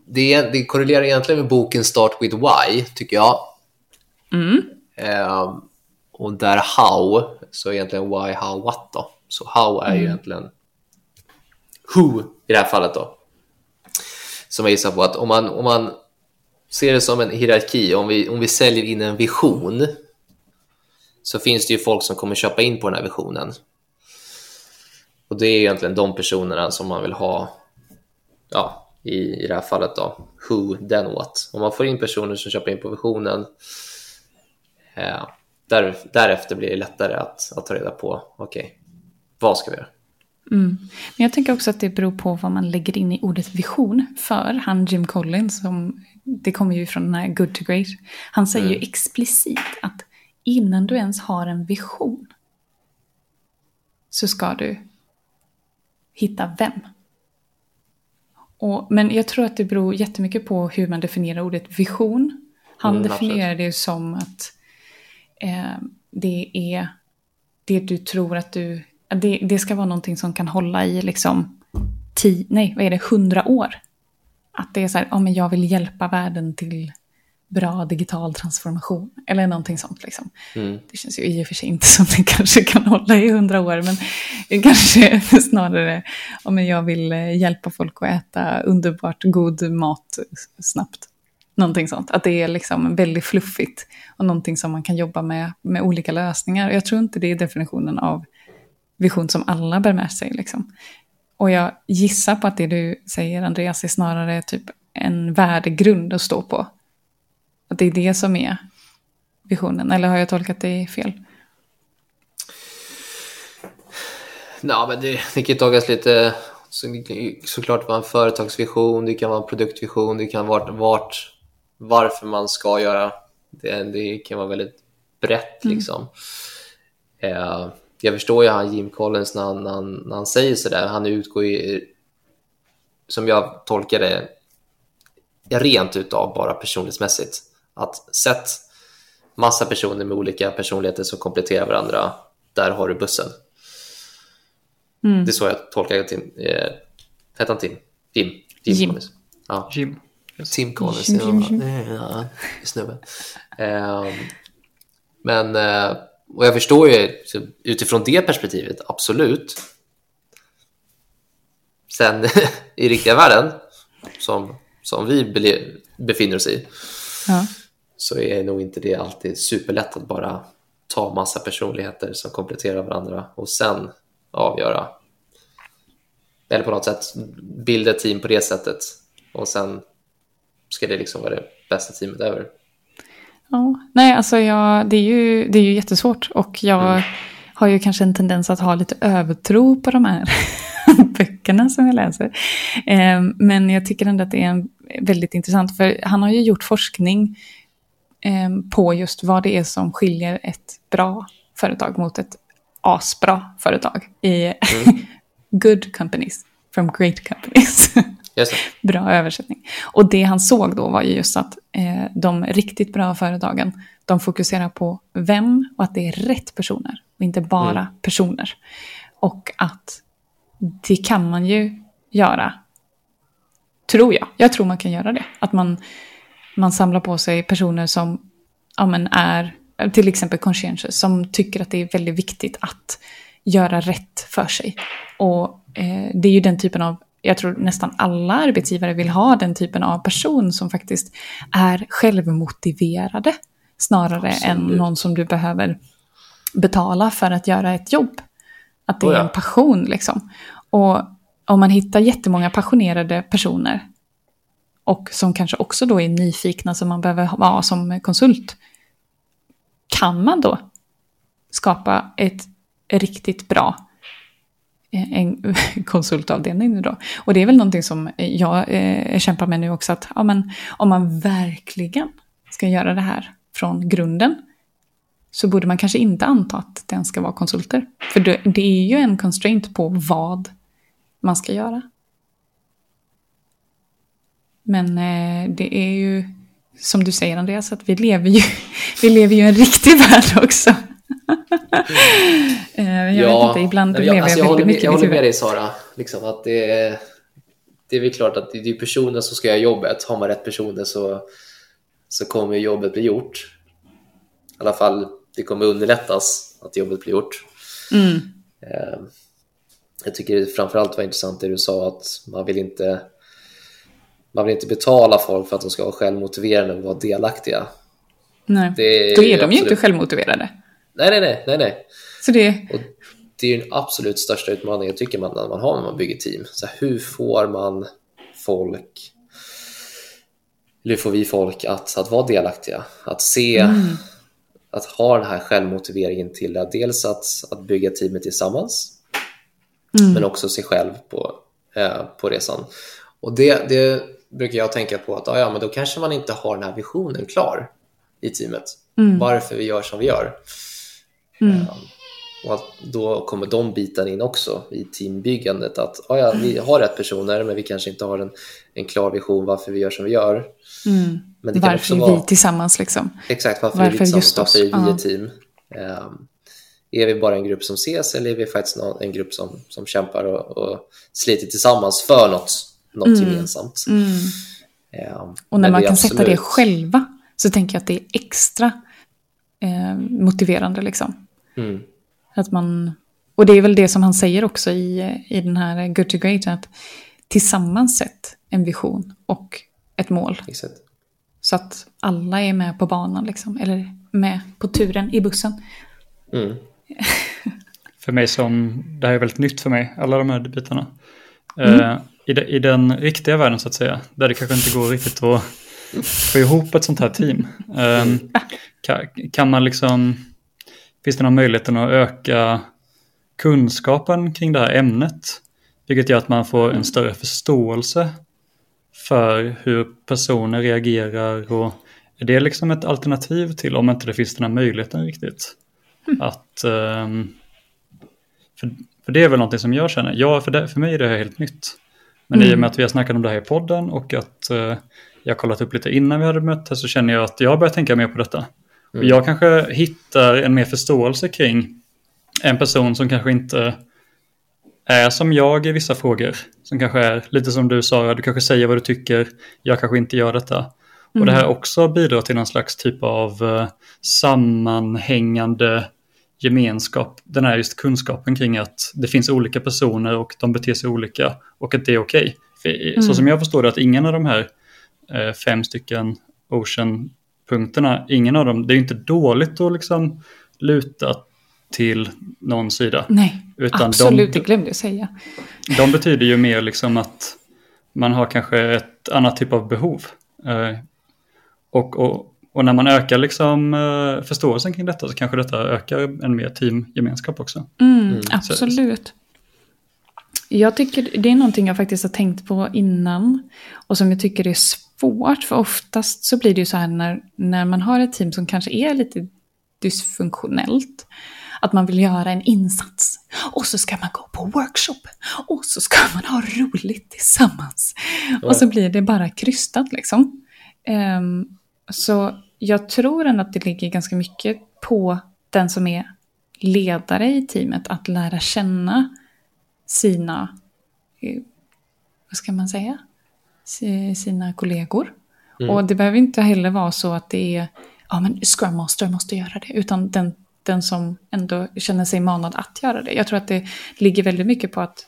det, det korrelerar egentligen med boken Start with Why, tycker jag. Mm. Ehm, och där how, så egentligen why, how, what då. Så how är ju egentligen who i det här fallet då. Som jag gissar på att om man, om man ser det som en hierarki, om vi, om vi säljer in en vision så finns det ju folk som kommer köpa in på den här visionen. Och det är egentligen de personerna som man vill ha ja, i, i det här fallet då, who, then what. Om man får in personer som köper in på visionen eh, där, därefter blir det lättare att, att ta reda på, okej, vad ska vi göra? Mm. Men jag tänker också att det beror på vad man lägger in i ordet vision. För han Jim Collins, som, det kommer ju från den här Good to Great, han säger ju explicit att innan du ens har en vision så ska du hitta vem. Och, men jag tror att det beror jättemycket på hur man definierar ordet vision. Han Mm, definierar det som att eh, det är det du tror att du... Det, det ska vara någonting som kan hålla i liksom... Ti, nej, vad är det? Hundra år. Att det är så här, ja men jag vill hjälpa världen till bra digital transformation. Eller någonting sånt liksom. Mm. Det känns ju i och för sig inte som det kanske kan hålla i hundra år, men kanske snarare om jag vill eh, hjälpa folk att äta underbart god mat snabbt. Någonting sånt. Att det är liksom väldigt fluffigt och någonting som man kan jobba med med olika lösningar. Jag tror inte det är definitionen av vision som alla bär med sig. Liksom. Och jag gissar på att det du säger Andreas är snarare typ en värdegrund att stå på. Att det är det som är visionen, eller har jag tolkat det fel? Ja, men det, det kan tolkas lite, så, såklart vara en företagsvision, det kan vara en produktvision, det kan vara vart, varför man ska göra det. Det kan vara väldigt brett liksom. Eh, jag förstår ju han Jim Collins när han, när han, när han säger sådär. Han utgår ju, som jag tolkar det, rent utav bara personlighetsmässigt. Att sätt massa personer med olika personligheter som kompletterar varandra. Där har du bussen. Mm. Det är så jag tolkar Tim. Eh, hette han Tim? Jim. Jim. Jim. Collins. Ja. Jim. Tim Collins. Jim, Jim, Jim. Ja, ja, snubbe. Ehm, men, eh, och jag förstår ju utifrån det perspektivet, absolut. Sen i riktiga världen, som, som vi befinner oss i, Ja. så är nog inte det alltid superlätt att bara ta massa personligheter som kompletterar varandra och sen avgöra. Eller på något sätt bilda ett team på det sättet och sen ska det liksom vara det bästa teamet ever. Ja, nej, alltså jag, det, är ju, det är ju jättesvårt och jag Mm. har ju kanske en tendens att ha lite övertro på de här böckerna som jag läser. Eh, men jag tycker ändå att det är en, väldigt intressant för han har ju gjort forskning eh, på just vad det är som skiljer ett bra företag mot ett asbra företag i good companies from great companies. Bra översättning. Och det han såg då var ju just att eh, de riktigt bra företagen, de fokuserar på vem och att det är rätt personer och inte bara personer. Och att det kan man ju göra, tror jag. Jag tror man kan göra det. Att man, man samlar på sig personer som ja, men är till exempel conscientious, som tycker att det är väldigt viktigt att göra rätt för sig. Och eh, det är ju den typen av, jag tror nästan alla arbetsgivare vill ha den typen av person som faktiskt är självmotiverade. Snarare än Absolut. någon som du behöver betala för att göra ett jobb. Att det Oh är ja. en passion liksom. Och om man hittar jättemånga passionerade personer och som kanske också då är nyfikna som man behöver vara som konsult. Kan man då skapa ett riktigt bra Eh, en konsultavdelning nu då. Och det är väl någonting som jag eh, kämpar med nu också att ja, men, om man verkligen ska göra det här från grunden så borde man kanske inte anta att den ska vara konsulter. För det, det är ju en constraint på vad man ska göra. Men eh, det är ju, som du säger Andreas, att vi lever ju, vi lever ju i en riktig värld också eh, jag vet inte, ibland men lever jag, alltså, väldigt håller mycket jag håller med dig Sara. Liksom att det, är, det är väl klart att det är personen som ska göra jobbet. Har man rätt personer så, så kommer jobbet bli gjort. I alla fall, det kommer underlättas att jobbet blir gjort. Mm. Eh, Jag tycker det framförallt var intressant det du sa att man vill inte man vill inte betala folk för att de ska vara självmotiverade och vara delaktiga. Nej. Det Då är de ju inte absolut- självmotiverade. Nej, nej, nej, nej, nej. Så det, Och det är ju den absolut största utmaningen tycker man när man har när man bygger team. Så här, hur får man folk, eller hur får vi folk att, att vara delaktiga? Att se, att ha den här självmotiveringen till att dels att, att bygga teamet tillsammans, men också sig själv på, eh, på resan. Och det, det brukar jag tänka på att ah, ja, men då kanske man inte har den här visionen klar i teamet. Varför vi gör som vi gör. Eh, och att då kommer de bitarna in också i teambyggandet. Att ah, ja, vi har rätt personer, men vi kanske inte har en, en klar vision varför vi gör som vi gör. Men det kan varför också är vara... vi tillsammans liksom? Exakt, varför, Varför är vi tillsammans? Varför är vi Ja. ett team? Ehm, är vi bara en grupp som ses eller är vi faktiskt en grupp som, som kämpar och, och sliter tillsammans för något, något gemensamt? Ehm, Mm. Och när man kan sätta det absolut- själva så tänker jag att det är extra eh, motiverande liksom. Mm. Att man, och det är väl det som han säger också i, i den här Good to Great, att tillsammans sätt en vision och ett mål. Exakt. Så att alla är med på banan liksom, eller med på turen i bussen. Mm. För mig som, det här är väldigt nytt för mig, alla de här bitarna. Mm. I, de, I den riktiga världen så att säga, där det kanske inte går riktigt att få ihop ett sånt här team. Mm. Kan, kan man liksom, finns det någon möjlighet att öka kunskapen kring det här ämnet? Vilket gör att man får en större förståelse för hur personer reagerar och är det liksom ett alternativ till om inte det finns den här möjligheten riktigt? Mm. Att, um, för, för det är väl någonting som jag känner, ja för, det, för mig är det här helt nytt. Men mm. i och med att vi har snackat om det här i podden och att uh, jag har kollat upp lite innan vi hade möttes så känner jag att jag börjar tänka mer på detta. Mm. Jag kanske hittar en mer förståelse kring en person som kanske inte är som jag i vissa frågor. Som kanske är lite som du sa, du kanske säger vad du tycker, jag kanske inte gör detta. Mm. Och det här mm. också bidrar till någon slags typ av uh, sammanhängande gemenskap. Den här just kunskapen kring att det finns olika personer och de beter sig olika och att det är okej. Okay. Mm. Så som jag förstår det att ingen av de här uh, fem stycken Ocean-punkterna, ingen av dem, det är inte dåligt att liksom luta till någon sida. Nej, Utan absolut, de, det glömde jag säga. De betyder ju mer liksom att man har kanske ett annat typ av behov. Eh, och, och, och när man ökar liksom eh, förståelsen kring detta så kanske detta ökar en mer teamgemenskap också. Mm, mm. Absolut. Jag tycker det är någonting jag faktiskt har tänkt på innan och som jag tycker är svårt. För oftast så blir det ju så här när, när man har ett team som kanske är lite dysfunktionellt att man vill göra en insats. Och så ska man gå på workshop. Och så ska man ha roligt tillsammans. Ja. Och så blir det bara krystat liksom. Um, så jag tror ändå att det ligger ganska mycket på den som är ledare i teamet att lära känna sina, eh, vad ska man säga, sina kollegor. Mm. Och det behöver inte heller vara så att det är, ja men Scrum Master måste göra det, utan den den som ändå känner sig manad att göra det. Jag tror att det ligger väldigt mycket på att,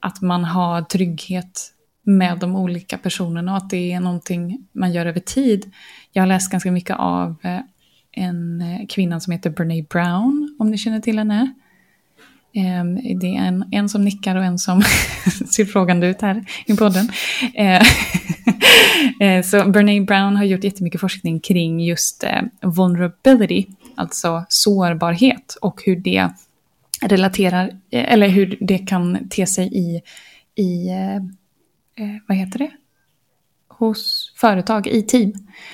att man har trygghet med de olika personerna och att det är någonting man gör över tid. Jag har läst ganska mycket av eh, en eh, kvinna som heter Brene Brown, om ni känner till henne. Ehm, det är en, en som nickar och en som ser frågande ut här i podden. Ehm, eh, så Brene Brown har gjort jättemycket forskning kring just eh, vulnerability alltså sårbarhet och hur det relaterar, eh, eller hur det kan te sig i, i eh, vad heter det? Hos företag, i team.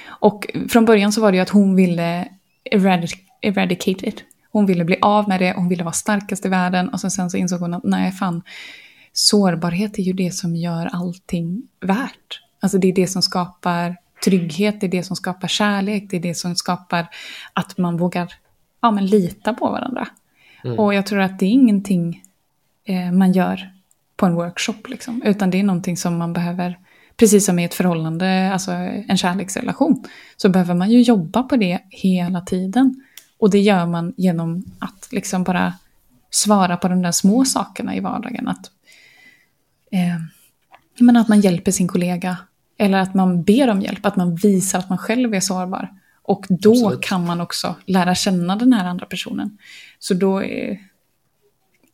Och från början så var det ju att hon ville eradic eradicate it. Hon ville bli av med det, hon ville vara starkast i världen och sen så insåg hon att nej fan, sårbarhet är ju det som gör allting värt. Alltså det är det som skapar trygghet, det är det som skapar kärlek, det är det som skapar att man vågar ja, men lita på varandra. Mm. Och jag tror att det är ingenting eh, man gör på en workshop, liksom, utan det är någonting som man behöver, precis som i ett förhållande, alltså en kärleksrelation, så behöver man ju jobba på det hela tiden. Och det gör man genom att liksom bara svara på de där små sakerna i vardagen. Att, eh, men att man hjälper sin kollega eller att man ber om hjälp, att man visar att man själv är sårbar. Och då Absolut. kan man också lära känna den här andra personen. Så då är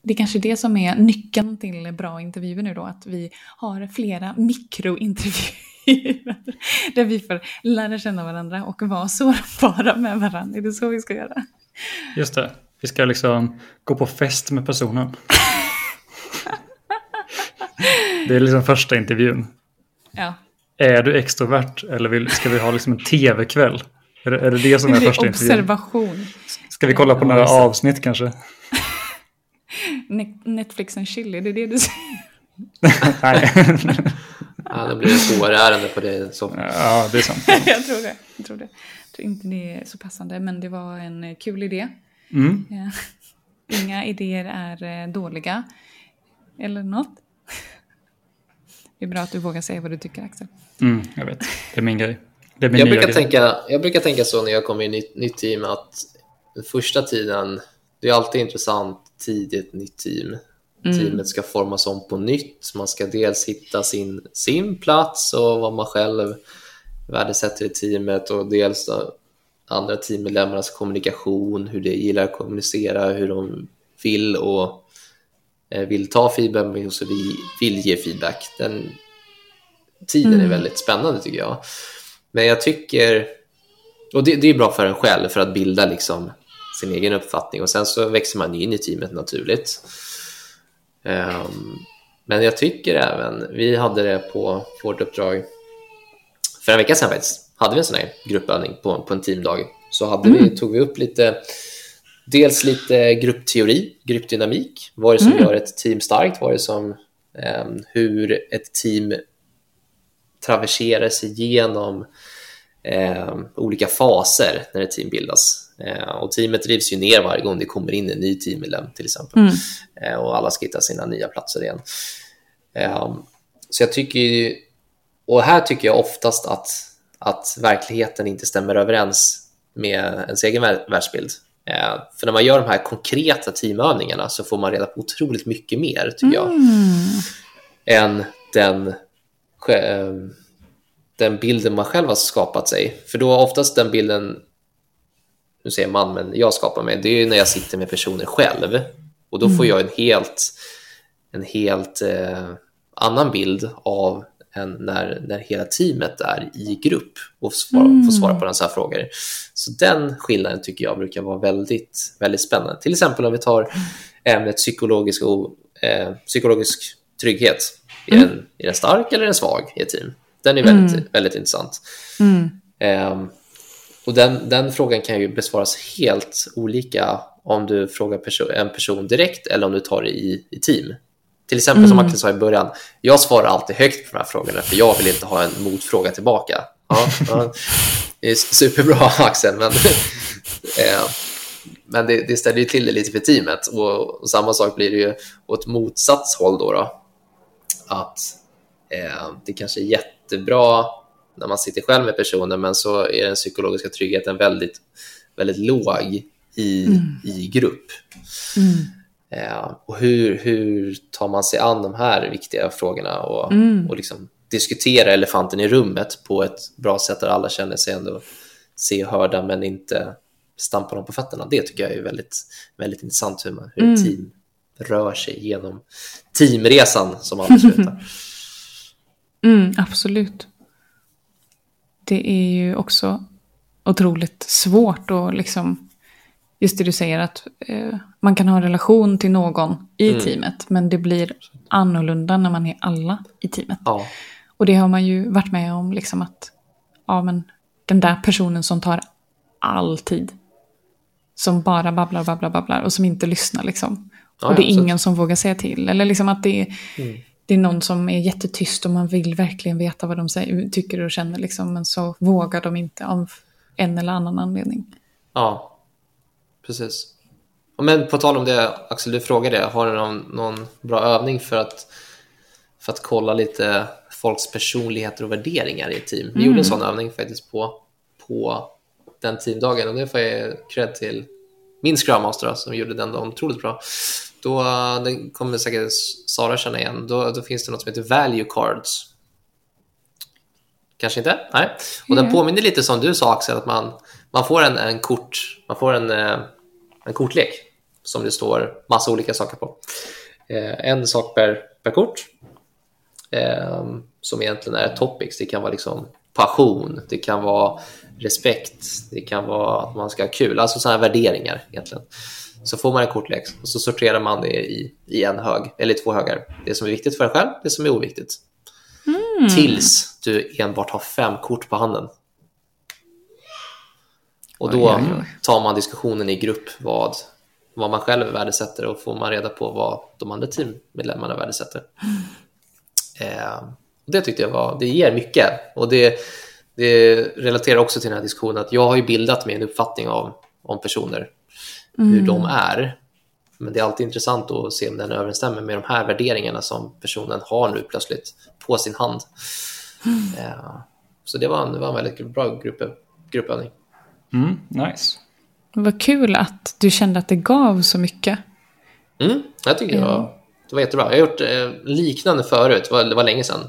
det är kanske det som är nyckeln till bra intervjuer nu då, att vi har flera mikrointervjuer där vi får lära känna varandra och vara sårbara med varandra. Är det så vi ska göra? Just det. Vi ska liksom gå på fest med personen. det är liksom första intervjun. Ja. Är du extrovert eller vill, ska vi ha liksom en tv-kväll? Är det, är det det som är första observation. intervjun? Ska vi kolla på några avsnitt kanske? Netflix and chili, det är det du säger? Nej. Ja, det blir ett HR-ärende på det. Så. Ja, det är sant. jag tror det. Jag tror det. Jag tror inte det är så passande, men det var en kul idé. Mm. Inga idéer är eh, dåliga. Eller något. Det är bra att du vågar säga vad du tycker, Axel. Mm, jag vet. Det är min grej. Det är min jag, brukar tänka, jag brukar tänka så när jag kommer i ett nytt team att den första tiden, det är alltid intressant tid i ett nytt team. Mm. Teamet ska formas om på nytt. Man ska dels hitta sin, sin plats och vad man själv värdesätter i teamet och dels andra teammedlemmarnas kommunikation, hur de gillar att kommunicera, hur de vill och eh, vill ta feedback men också vill ge feedback. Den tiden mm. är väldigt spännande tycker jag. Men jag tycker, och det, det är bra för en själv för att bilda liksom sin egen uppfattning och sen så växer man in i teamet naturligt. Um, men jag tycker även, vi hade det på vårt uppdrag för en vecka sedan faktiskt, hade vi en sån här gruppövning på, på en teamdag. Så hade mm. vi, tog vi upp lite, dels lite gruppteori, gruppdynamik. Vad är det som mm. gör ett team starkt? Vad är det som, um, hur ett team traverserar sig igenom um, olika faser när ett team bildas. Uh, och teamet drivs ju ner varje gång det kommer in en ny teammedlem till exempel. Mm. Uh, och alla ska hitta sina nya platser igen. Um, så jag tycker och här tycker jag oftast att, att verkligheten inte stämmer överens med ens egen världsbild. Eh, för när man gör de här konkreta teamövningarna så får man reda på otroligt mycket mer, tycker jag, mm. än den, eh, den bilden man själv har skapat sig. För då oftast den bilden, nu säger man, men jag skapar mig, det är när jag sitter med personer själv. Och då får mm. jag en helt, en helt eh, annan bild av än när, när hela teamet är i grupp och svara, mm. får svara på dessa här frågor. Så den skillnaden tycker jag brukar vara väldigt, väldigt spännande. Till exempel om vi tar ämnet psykologisk, och, eh, psykologisk trygghet. Är, mm. den, är den stark eller är den svag i ett team? Den är väldigt, mm. väldigt intressant. Eh, och den, den frågan kan ju besvaras helt olika om du frågar perso en person direkt eller om du tar det i, i team. Till exempel mm. som Axel sa i början, jag svarar alltid högt på de här frågorna för jag vill inte ha en motfråga tillbaka. Ja, ja. Det är superbra Axel, men, eh, men det, det ställer ju till det lite för teamet. Och, och, samma sak blir det ju åt motsatt håll då. då att eh, det kanske är jättebra när man sitter själv med personen, men så är den psykologiska tryggheten väldigt, väldigt låg i, mm. i grupp. Mm. Eh, och hur, hur tar man sig an de här viktiga frågorna och, mm. och liksom diskutera elefanten i rummet på ett bra sätt där alla känner sig ändå se och hörda men inte stampa dem på fötterna. Det tycker jag är väldigt, väldigt intressant hur, man, hur mm. team rör sig genom teamresan som aldrig slutar. Mm, absolut. Det är ju också otroligt svårt att liksom just det du säger att eh, man kan ha en relation till någon i mm. teamet, men det blir annorlunda när man är alla i teamet. Ja. Och det har man ju varit med om, liksom att ja, men den där personen som tar all tid, som bara babblar, babblar, babblar och som inte lyssnar liksom. Ja, och det är ja, ingen som vågar säga till. Eller liksom att det är, mm. Det är någon som är jättetyst och man vill verkligen veta vad de säger, tycker och känner, liksom, men så vågar de inte av en eller annan anledning. Ja, precis. Men på tal om det, Axel, du frågade, har du någon, någon bra övning för att, för att kolla lite folks personligheter och värderingar i ett team? Vi mm. gjorde en sån övning faktiskt på, på den teamdagen och det får jag cred till min Scrum Master som gjorde den otroligt bra. Då, den kommer säkert Sara känna igen. Då, då finns det något som heter value cards. Kanske inte? Nej. Och mm. den påminner lite som du sa Axel, att man, man får en, en kort, man får en eh, en kortlek som det står massa olika saker på. Eh, en sak per, per kort eh, som egentligen är topics. Det kan vara liksom passion, det kan vara respekt, det kan vara att man ska ha kul, alltså sådana värderingar egentligen. Så får man en kortlek och så sorterar man det i, i en hög, eller två högar. Det som är viktigt för en själv, det som är oviktigt. Mm. Tills du enbart har fem kort på handen. Och då tar man diskussionen i grupp vad, vad man själv värdesätter och får man reda på vad de andra teammedlemmarna värdesätter. Eh, det tyckte jag var, det ger mycket och det, det relaterar också till den här diskussionen att jag har ju bildat mig en uppfattning av, om personer, mm. hur de är. Men det är alltid intressant att se om den överensstämmer med de här värderingarna som personen har nu plötsligt på sin hand. Mm. Eh, så det var en, det var en väldigt bra grupp, gruppövning. Mm, nice. Vad kul att du kände att det gav så mycket. Mm, jag tycker det var, det var jättebra. Jag har gjort eh, liknande förut, det var, det var länge sedan.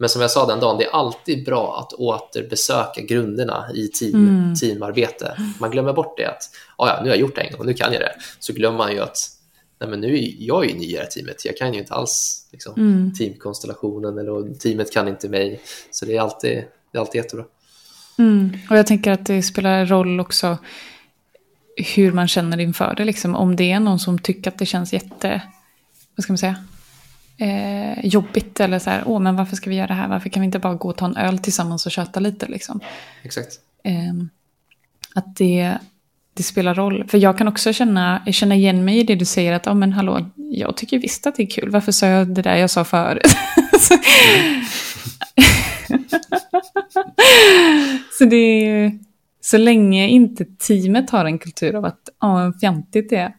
Men som jag sa den dagen, det är alltid bra att återbesöka grunderna i team, mm. teamarbete. Man glömmer bort det att ah, ja, nu har jag gjort det en gång, nu kan jag det. Så glömmer man ju att nej men nu är jag ju ny i det här teamet, jag kan ju inte alls liksom, Mm. teamkonstellationen eller teamet kan inte mig. Så det är alltid, det är alltid jättebra. Mm. Och jag tänker att det spelar roll också hur man känner inför det. Liksom. Om det är någon som tycker att det känns jätte, vad ska man säga, eh, jobbigt eller så här, åh men varför ska vi göra det här, varför kan vi inte bara gå och ta en öl tillsammans och köta lite liksom. Exakt. Eh, att det, det spelar roll. För jag kan också känna, känna igen mig i det du säger att, ja men hallå, jag tycker visst att det är kul, varför sa jag det där jag sa förut? Så- så det är ju, så länge inte teamet har en kultur av att, ja vad fjantigt det är.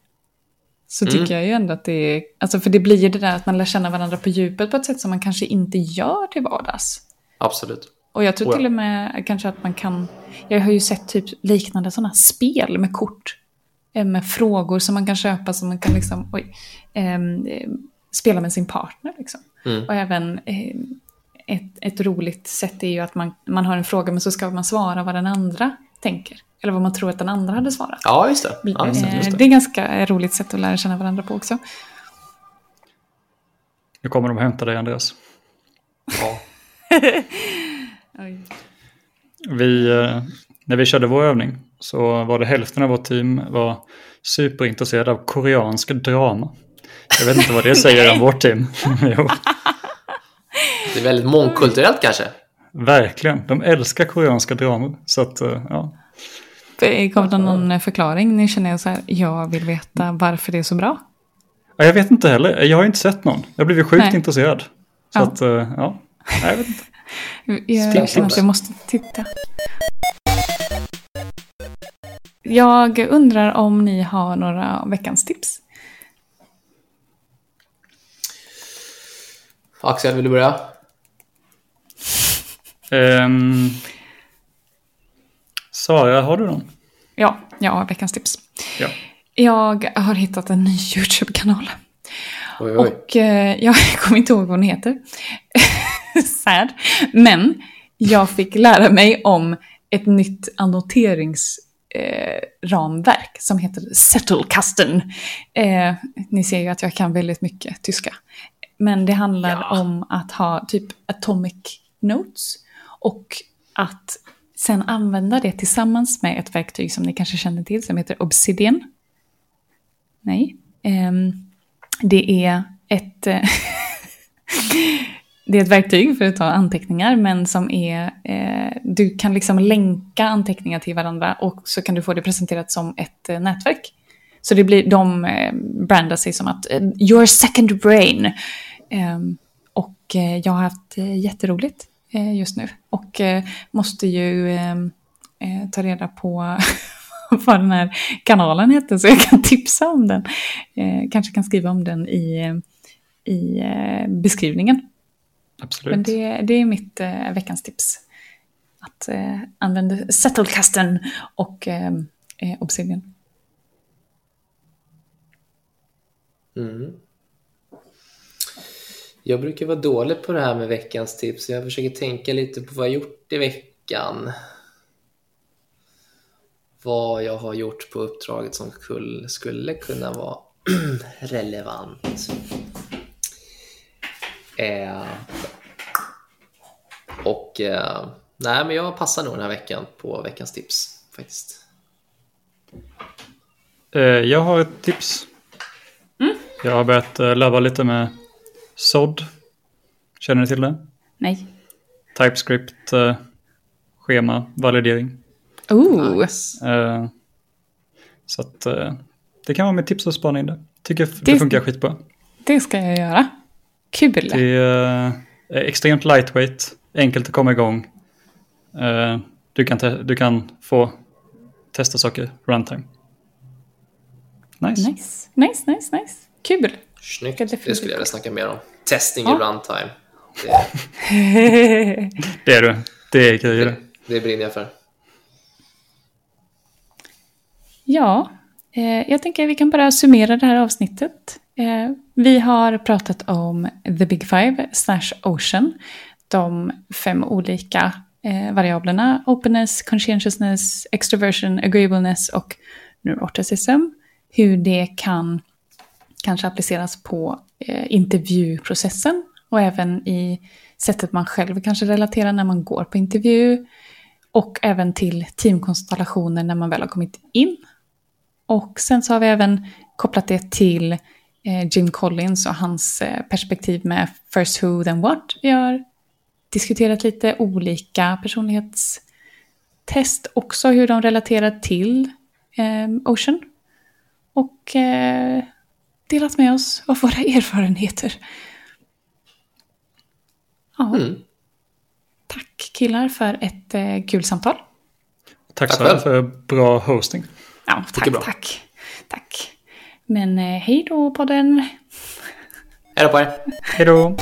Så Mm. tycker jag ju ändå att det är, alltså för det blir ju det där att man lär känna varandra på djupet på ett sätt som man kanske inte gör till vardags. Absolut. Och jag tror Oh ja. till och med kanske att man kan... Jag har ju sett typ liknande sådana spel med kort. eh, Med frågor som man kan köpa som man kan liksom... Oj, eh, spela med sin partner liksom. Mm. Och även eh, ett, ett roligt sätt är ju att man, man har en fråga men så ska man svara vad den andra tänker. Eller vad man tror att den andra hade svarat. Ja, just det. Ja, just det, Eh, just det det. är ganska roligt sätt att lära känna varandra på också. Nu kommer de och hämtar dig Andreas. Ja. Vi, eh, när vi körde vår övning så var det hälften av vårt team var superintresserade av koreansk drama. Jag vet inte vad det säger om vårt team. Det är väldigt mångkulturellt kanske. verkligen, de älskar koreanska dramer. Så att, eh, ja. Kom det någon förklaring? Nu känner jag så här, jag vill veta varför det är så bra. Ja, Jag vet inte heller, jag har inte sett någon. Jag har blivit sjukt Nej. intresserad. Så Ja. att, eh, ja, Nej, jag vet inte. Jag känner att jag måste titta. Jag undrar om ni har några veckans tips? Axel, vill du börja? Ehm, Sara, har du någon? Ja, jag har veckans tips. Ja. Jag har hittat en ny YouTube-kanal. Oj, oj. Och eh, jag kommer inte ihåg vad hon heter. Sad. Men jag fick lära mig om ett nytt annoteringsramverk eh, som heter Zettelkasten. Eh, ni ser ju att jag kan väldigt mycket tyska. Men det handlar Ja. om att ha typ atomic notes och att sen använda det tillsammans med ett verktyg som ni kanske känner till som heter Obsidian. Nej. Ehm, det är ett... eh, det är ett verktyg för att ta anteckningar, men som är... Eh, du kan liksom länka anteckningar till varandra och så kan du få det presenterat som ett eh, nätverk. Så det blir, de brandar sig som att your second brain. Ehm, och eh, jag har haft eh, jätteroligt eh, just nu. Och måste ju ehm, eh, ta reda på vad den här kanalen heter så jag kan tipsa om den. Kanske kan skriva om den i, i beskrivningen. Absolut. Men det, det är mitt veckans tips. Att använda Settlecasten och eh, eh, Obsidian. Mm. Jag brukar vara dålig på det här med veckans tips. Jag försöker tänka lite på vad jag gjort i veckan. Vad jag har gjort på uppdraget som skulle, skulle kunna vara relevant. Eh, och eh, nej, men jag passar nog den här veckan på veckans tips faktiskt. Eh, Jag har ett tips. Jag har börjat eh, labba lite med SOD. Känner ni till det? Nej. TypeScript, eh, schema, validering. Oh, Nice. Eh, Så att eh, det kan vara mitt tips spana in det. Tycker det, Det- funkar skitbra. det ska jag göra. Kul. Det är eh, extremt lightweight, enkelt att komma igång. Eh, Du kan, du kan få testa saker runtime. Nice. Nice, nice, nice, nice. Kul. Snyggt. Det skulle jag vilja snacka mer om. Testing Ja. runtime. Det, Det är du. Det är grejer det. det brinner jag för. Ja, eh, jag tänker att vi kan bara summera det här avsnittet. Eh, vi har pratat om the big five slash ocean. De fem olika eh, variablerna. Openness, conscientiousness, extroversion, agreeableness och neuroticism. Hur det kan kanske appliceras på Eh, intervjuprocessen och även i sättet man själv kanske relaterar när man går på intervju och även till teamkonstellationer när man väl har kommit in. Och sen så har vi även kopplat det till eh, Jim Collins och hans eh, perspektiv med First Who Then What. Vi har diskuterat lite olika personlighetstest också, hur de relaterar till eh, Ocean. Och eh, delat med oss av våra erfarenheter. Ja. Mm. Tack killar för ett eh, kul samtal. Tack Tack så mycket själv. för bra hosting. Ja, tack, bra. tack. Tack. Men eh, hej då podden. Hej då på er! Hej då!